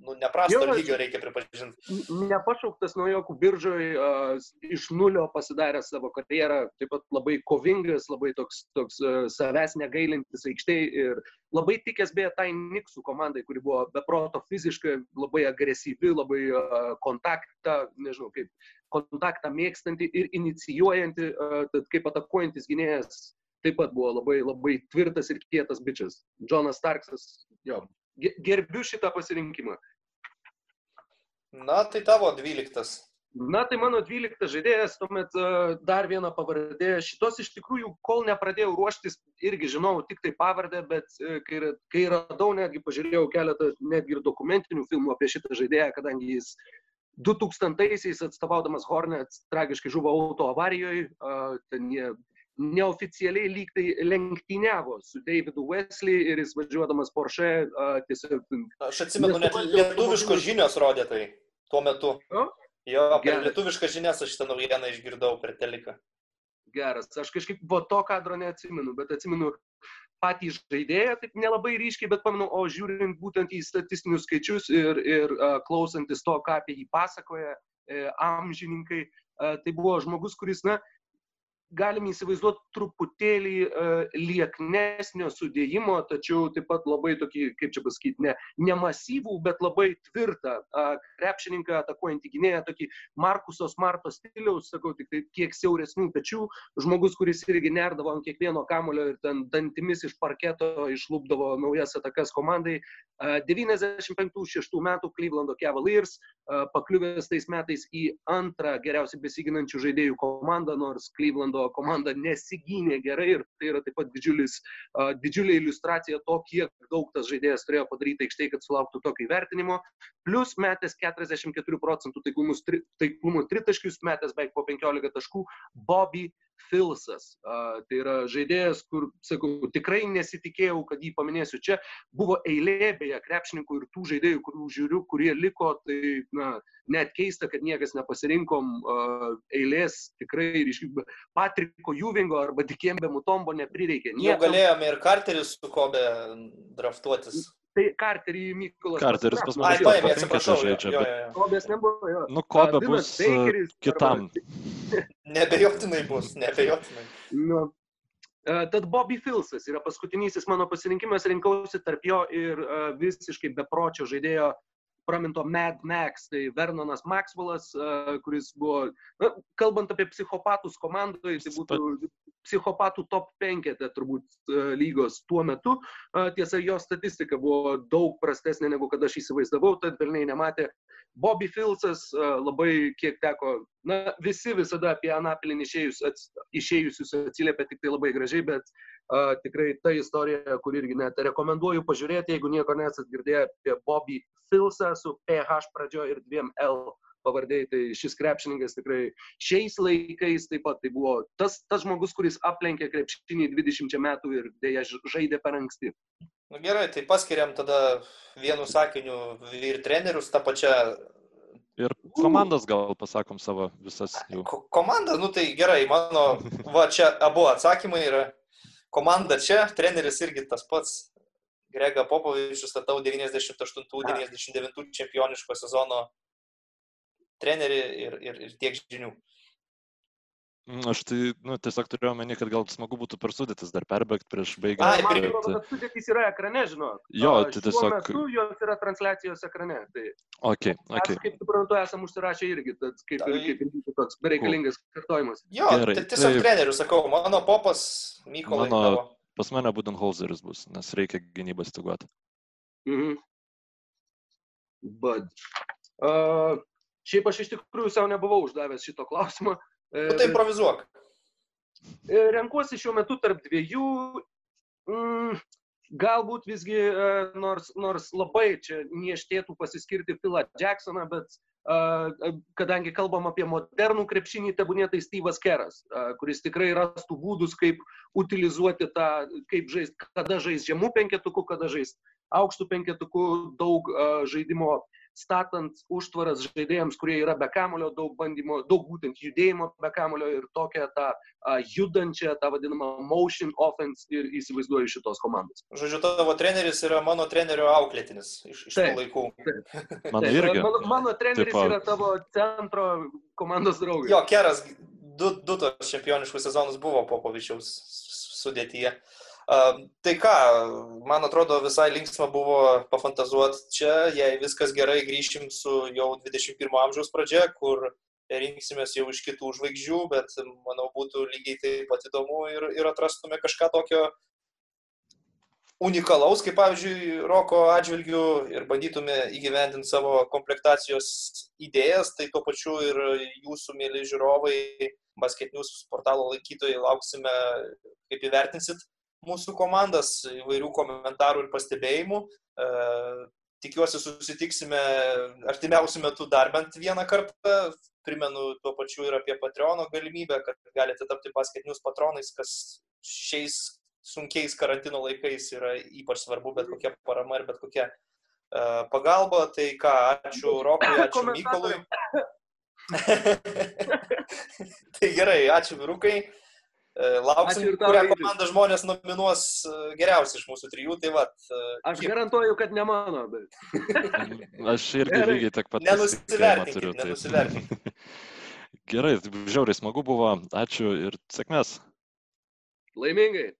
nu, neprasto jo, lygio reikia pripažinti. Nepašauktas naujokų biržoj, uh, iš nulio pasidaręs savo karjerą, taip pat labai kovingas, labai toks, toks uh, savęs negailintis aikštėje ir labai tikęs beje tai Niksų komandai, kuri buvo beproto fiziškai, labai agresyvi, labai uh, kontaktą, nežinau kaip, kontaktą mėgstanti ir inicijuojanti, uh, kaip atakuojantis gynėjas taip pat buvo labai, labai tvirtas ir kietas bičias. Jonas Starksas, jo, gerbiu šitą pasirinkimą. Na, tai tavo dvyliktas. Na, tai mano dvyliktas žaidėjas, tuomet uh, dar viena pavardė. Šitos iš tikrųjų, kol nepradėjau ruoštis, irgi žinau tik tai pavardę, bet uh, kai, kai radau, netgi pažiūrėjau keletą netgi ir dokumentinių filmų apie šitą žaidėją, kadangi jis 2000-aisiais atstovaudamas Hornets tragiškai žuvo auto avarijoje, ten jie neoficialiai lyg tai lenktyniavo su Davidu Wesley ir jis važiuodamas Porsche uh, tiesiog. Aš atsimenu, net lietuviškos žinios rodė tai tuo metu. O? Jo, per Geras. lietuviškas žinias aš šitą naujieną išgirdau per teliką. Geras, aš kažkaip po to kadro neatsimenu, bet atsimenu patį žaidėją, taip nelabai ryškiai, bet pamenu, o žiūrint būtent į statistinius skaičius ir, ir uh, klausantis to, ką apie jį pasakoja uh, amžininkai, uh, tai buvo žmogus, kuris, na, galim įsivaizduoti truputėlį uh, lieknesnio sudėjimo, tačiau taip pat labai tokį, kaip čia pasakyti, ne, ne masyvų, bet labai tvirtą uh, krepšininką, atakuojantį gynėją, tokį Markuso Smarto stiliaus, sakau, tik tai kiek siauresnių pečių, žmogus, kuris irgi nerdavo ant kiekvieno kamulio ir ten dantimis iš parketo išlūpdavo naujas atakas komandai. Uh, 95-6 metų Clevelando Cavaliers, pakliuvęs tais metais į antrą geriausiai besiginančių žaidėjų komandą, nors Clevelando Portlando komanda nesigynė gerai ir tai yra taip pat didžiulis, didžiulė iliustracija to, kiek daug tas žaidėjas turėjo padaryti aikštėje, kad sulauktų tokio įvertinimo. Plus metęs 44 procentų taiklumus, tri, taiklumo tritaškius, metęs beveik po 15 taškų, Bobby Filsas. Tai yra žaidėjas, kur, sakau, tikrai nesitikėjau, kad jį paminėsiu. Čia buvo eilė beje krepšininkų ir tų žaidėjų, kurių žiūriu, kurie liko, tai na, net keista, kad niekas nepasirinkom uh, eilės tikrai ryškiai. Patriko Juvingo arba Dikėmbė Mutombo neprireikė. Niekam... Jau galėjome ir Karteris su Kobe draftuotis. Tai Karterį Mykolas. Karteris pas mane. Ai, paėmė, atsiprašau, žaidžia. Jo, Bet, jo, jo. Kobės nebuvo. Jo. nu, Bilas bus uh, Bakeris kitam. Nebejotinai bus, nebejotinai. Nu, e, Tad Bobby Filsas yra paskutinysis mano pasirinkimas, rinkausi tarp jo ir e, visiškai bepročio žaidėjo praminto Mad Max, tai Vernonas Maxwellas, e, kuris buvo, na, kalbant apie psichopatus komandoje, tai būtų psichopatų top 5 turbūt e, lygos tuo metu. E, Tiesa, jo statistika buvo daug prastesnė negu kad aš įsivaizdavau, tad velniai nematė. Bobby Filsas e, labai kiek teko, na, visi visada apie Anapilin išėjus, ats, išėjusius atsiliepia tik tai labai gražiai, bet uh, tikrai ta istorija, kur irgi net rekomenduoju pažiūrėti, jeigu nieko nesat girdėję apie Bobby Filsą su PH pradžio ir dviem L pavardėjai, tai šis krepšininkas tikrai šiais laikais taip pat tai buvo tas, tas žmogus, kuris aplenkė krepšinį 20 metų ir dėja žaidė per anksti. Nu, gerai, tai paskiriam tada vienu sakiniu ir trenerius tą pačią Ir komandas gal pasakom savo visas jau. Ko komanda, nu tai gerai, mano, va čia abu atsakymai yra. Komanda čia, treneris irgi tas pats. Grega Popovičius statau 98-99 čempioniško sezono trenerį ir, ir, ir tiek žinių. Mm, Aš tai, nu, tiesiog turėjau omeny, kad gal smagu būtų per sudėtis dar perbėgti prieš Ai, baigiant. Man atrodo, kad sudėtys yra ekrane, žinot. Jo, tai tiesiog- metu jos yra transliacijos ekrane. Tai Ok, ok. kaip suprantu, esam užsirašę irgi, tad kaip, Tai- kaip ir toks bereikalingas kartojimas. Jo, Gerai, tai tiesiog tai- trenerių sakau, mano popas, Mykolai. Mano- tavo. Pas mane Budenholzeris bus, nes reikia gynybą stiguoti. Mhm. Bud. Uh, šiaip aš iš tikrųjų savo nebuvau uždavęs šito klausimo. E, Nu, tai improvizuok. E, renkuosi šiuo metu tarp dviejų. Mm, galbūt visgi, e, nors, nors labai čia nieštėtų pasiskirti Philą Jacksoną, bet e, kadangi kalbam apie modernų krepšinį, tebūnė tai Steve'as Keras, e, kuris tikrai rastų būdus, kaip utilizuoti tą, kaip žaisti, kada žaisti žemų penketukų, kada žaisti aukštų penketukų, daug e, žaidimo statant užtvaras žaidėjams, kurie yra be kamulio, daug bandymo, daug būtent judėjimo be kamulio ir tokią tą a, judančią, tą vadinamą motion offense ir įsivaizduoju šitos komandos. Žodžiu, tavo treneris yra mano trenerio auklėtinis iš, iš tų Taip. laikų. Mano Taip, irgi. Mano, mano treneris Tipo- yra tavo centro komandos draugas. Jo, Keras du, du tos čempioniškus sezonus buvo Popovičiaus sudėtyje. Uh, tai ką, man atrodo, visai linksma buvo pafantazuoti čia, jei viskas gerai, grįšim su jau 21 amžiaus pradžia, kur rinksimės jau iš kitų žvaigždžių, bet manau būtų lygiai taip pat įdomu ir, ir atrastume kažką tokio unikalaus, kaip pavyzdžiui, Roko atžvilgių ir bandytume įgyvendinti savo komplektacijos idėjas, tai tuo pačiu ir jūsų, mėly žiūrovai, basketinius portalo lankytojai, lauksime, kaip įvertinsit mūsų komandas, įvairių komentarų ir pastebėjimų. E, Tikiuosi susitiksime artimiausiu metu dar bent vieną kartą. Primenu tuo pačiu ir apie Patreono galimybę, kad galite tapti paskatinius patronais, kas šiais sunkiais karantino laikais yra ypač svarbu, bet kokia parama ir bet kokia uh, pagalba. Tai ką, ačiū Rokui, ačiū Mykolui. tai gerai, ačiū Vyrukai. Uh, Lauksim, kurią komandą žmonės nominuos uh, geriausiai iš mūsų trijų. Tai va, uh, Aš garantuoju, kad ne mano, bet. Aš irgi Gerai. lygiai tiek pat Nenusivertinkit, tai- nenusivertinkit. Gerai, žiauriai smagu buvo. Ačiū ir sėkmės. Laimingai.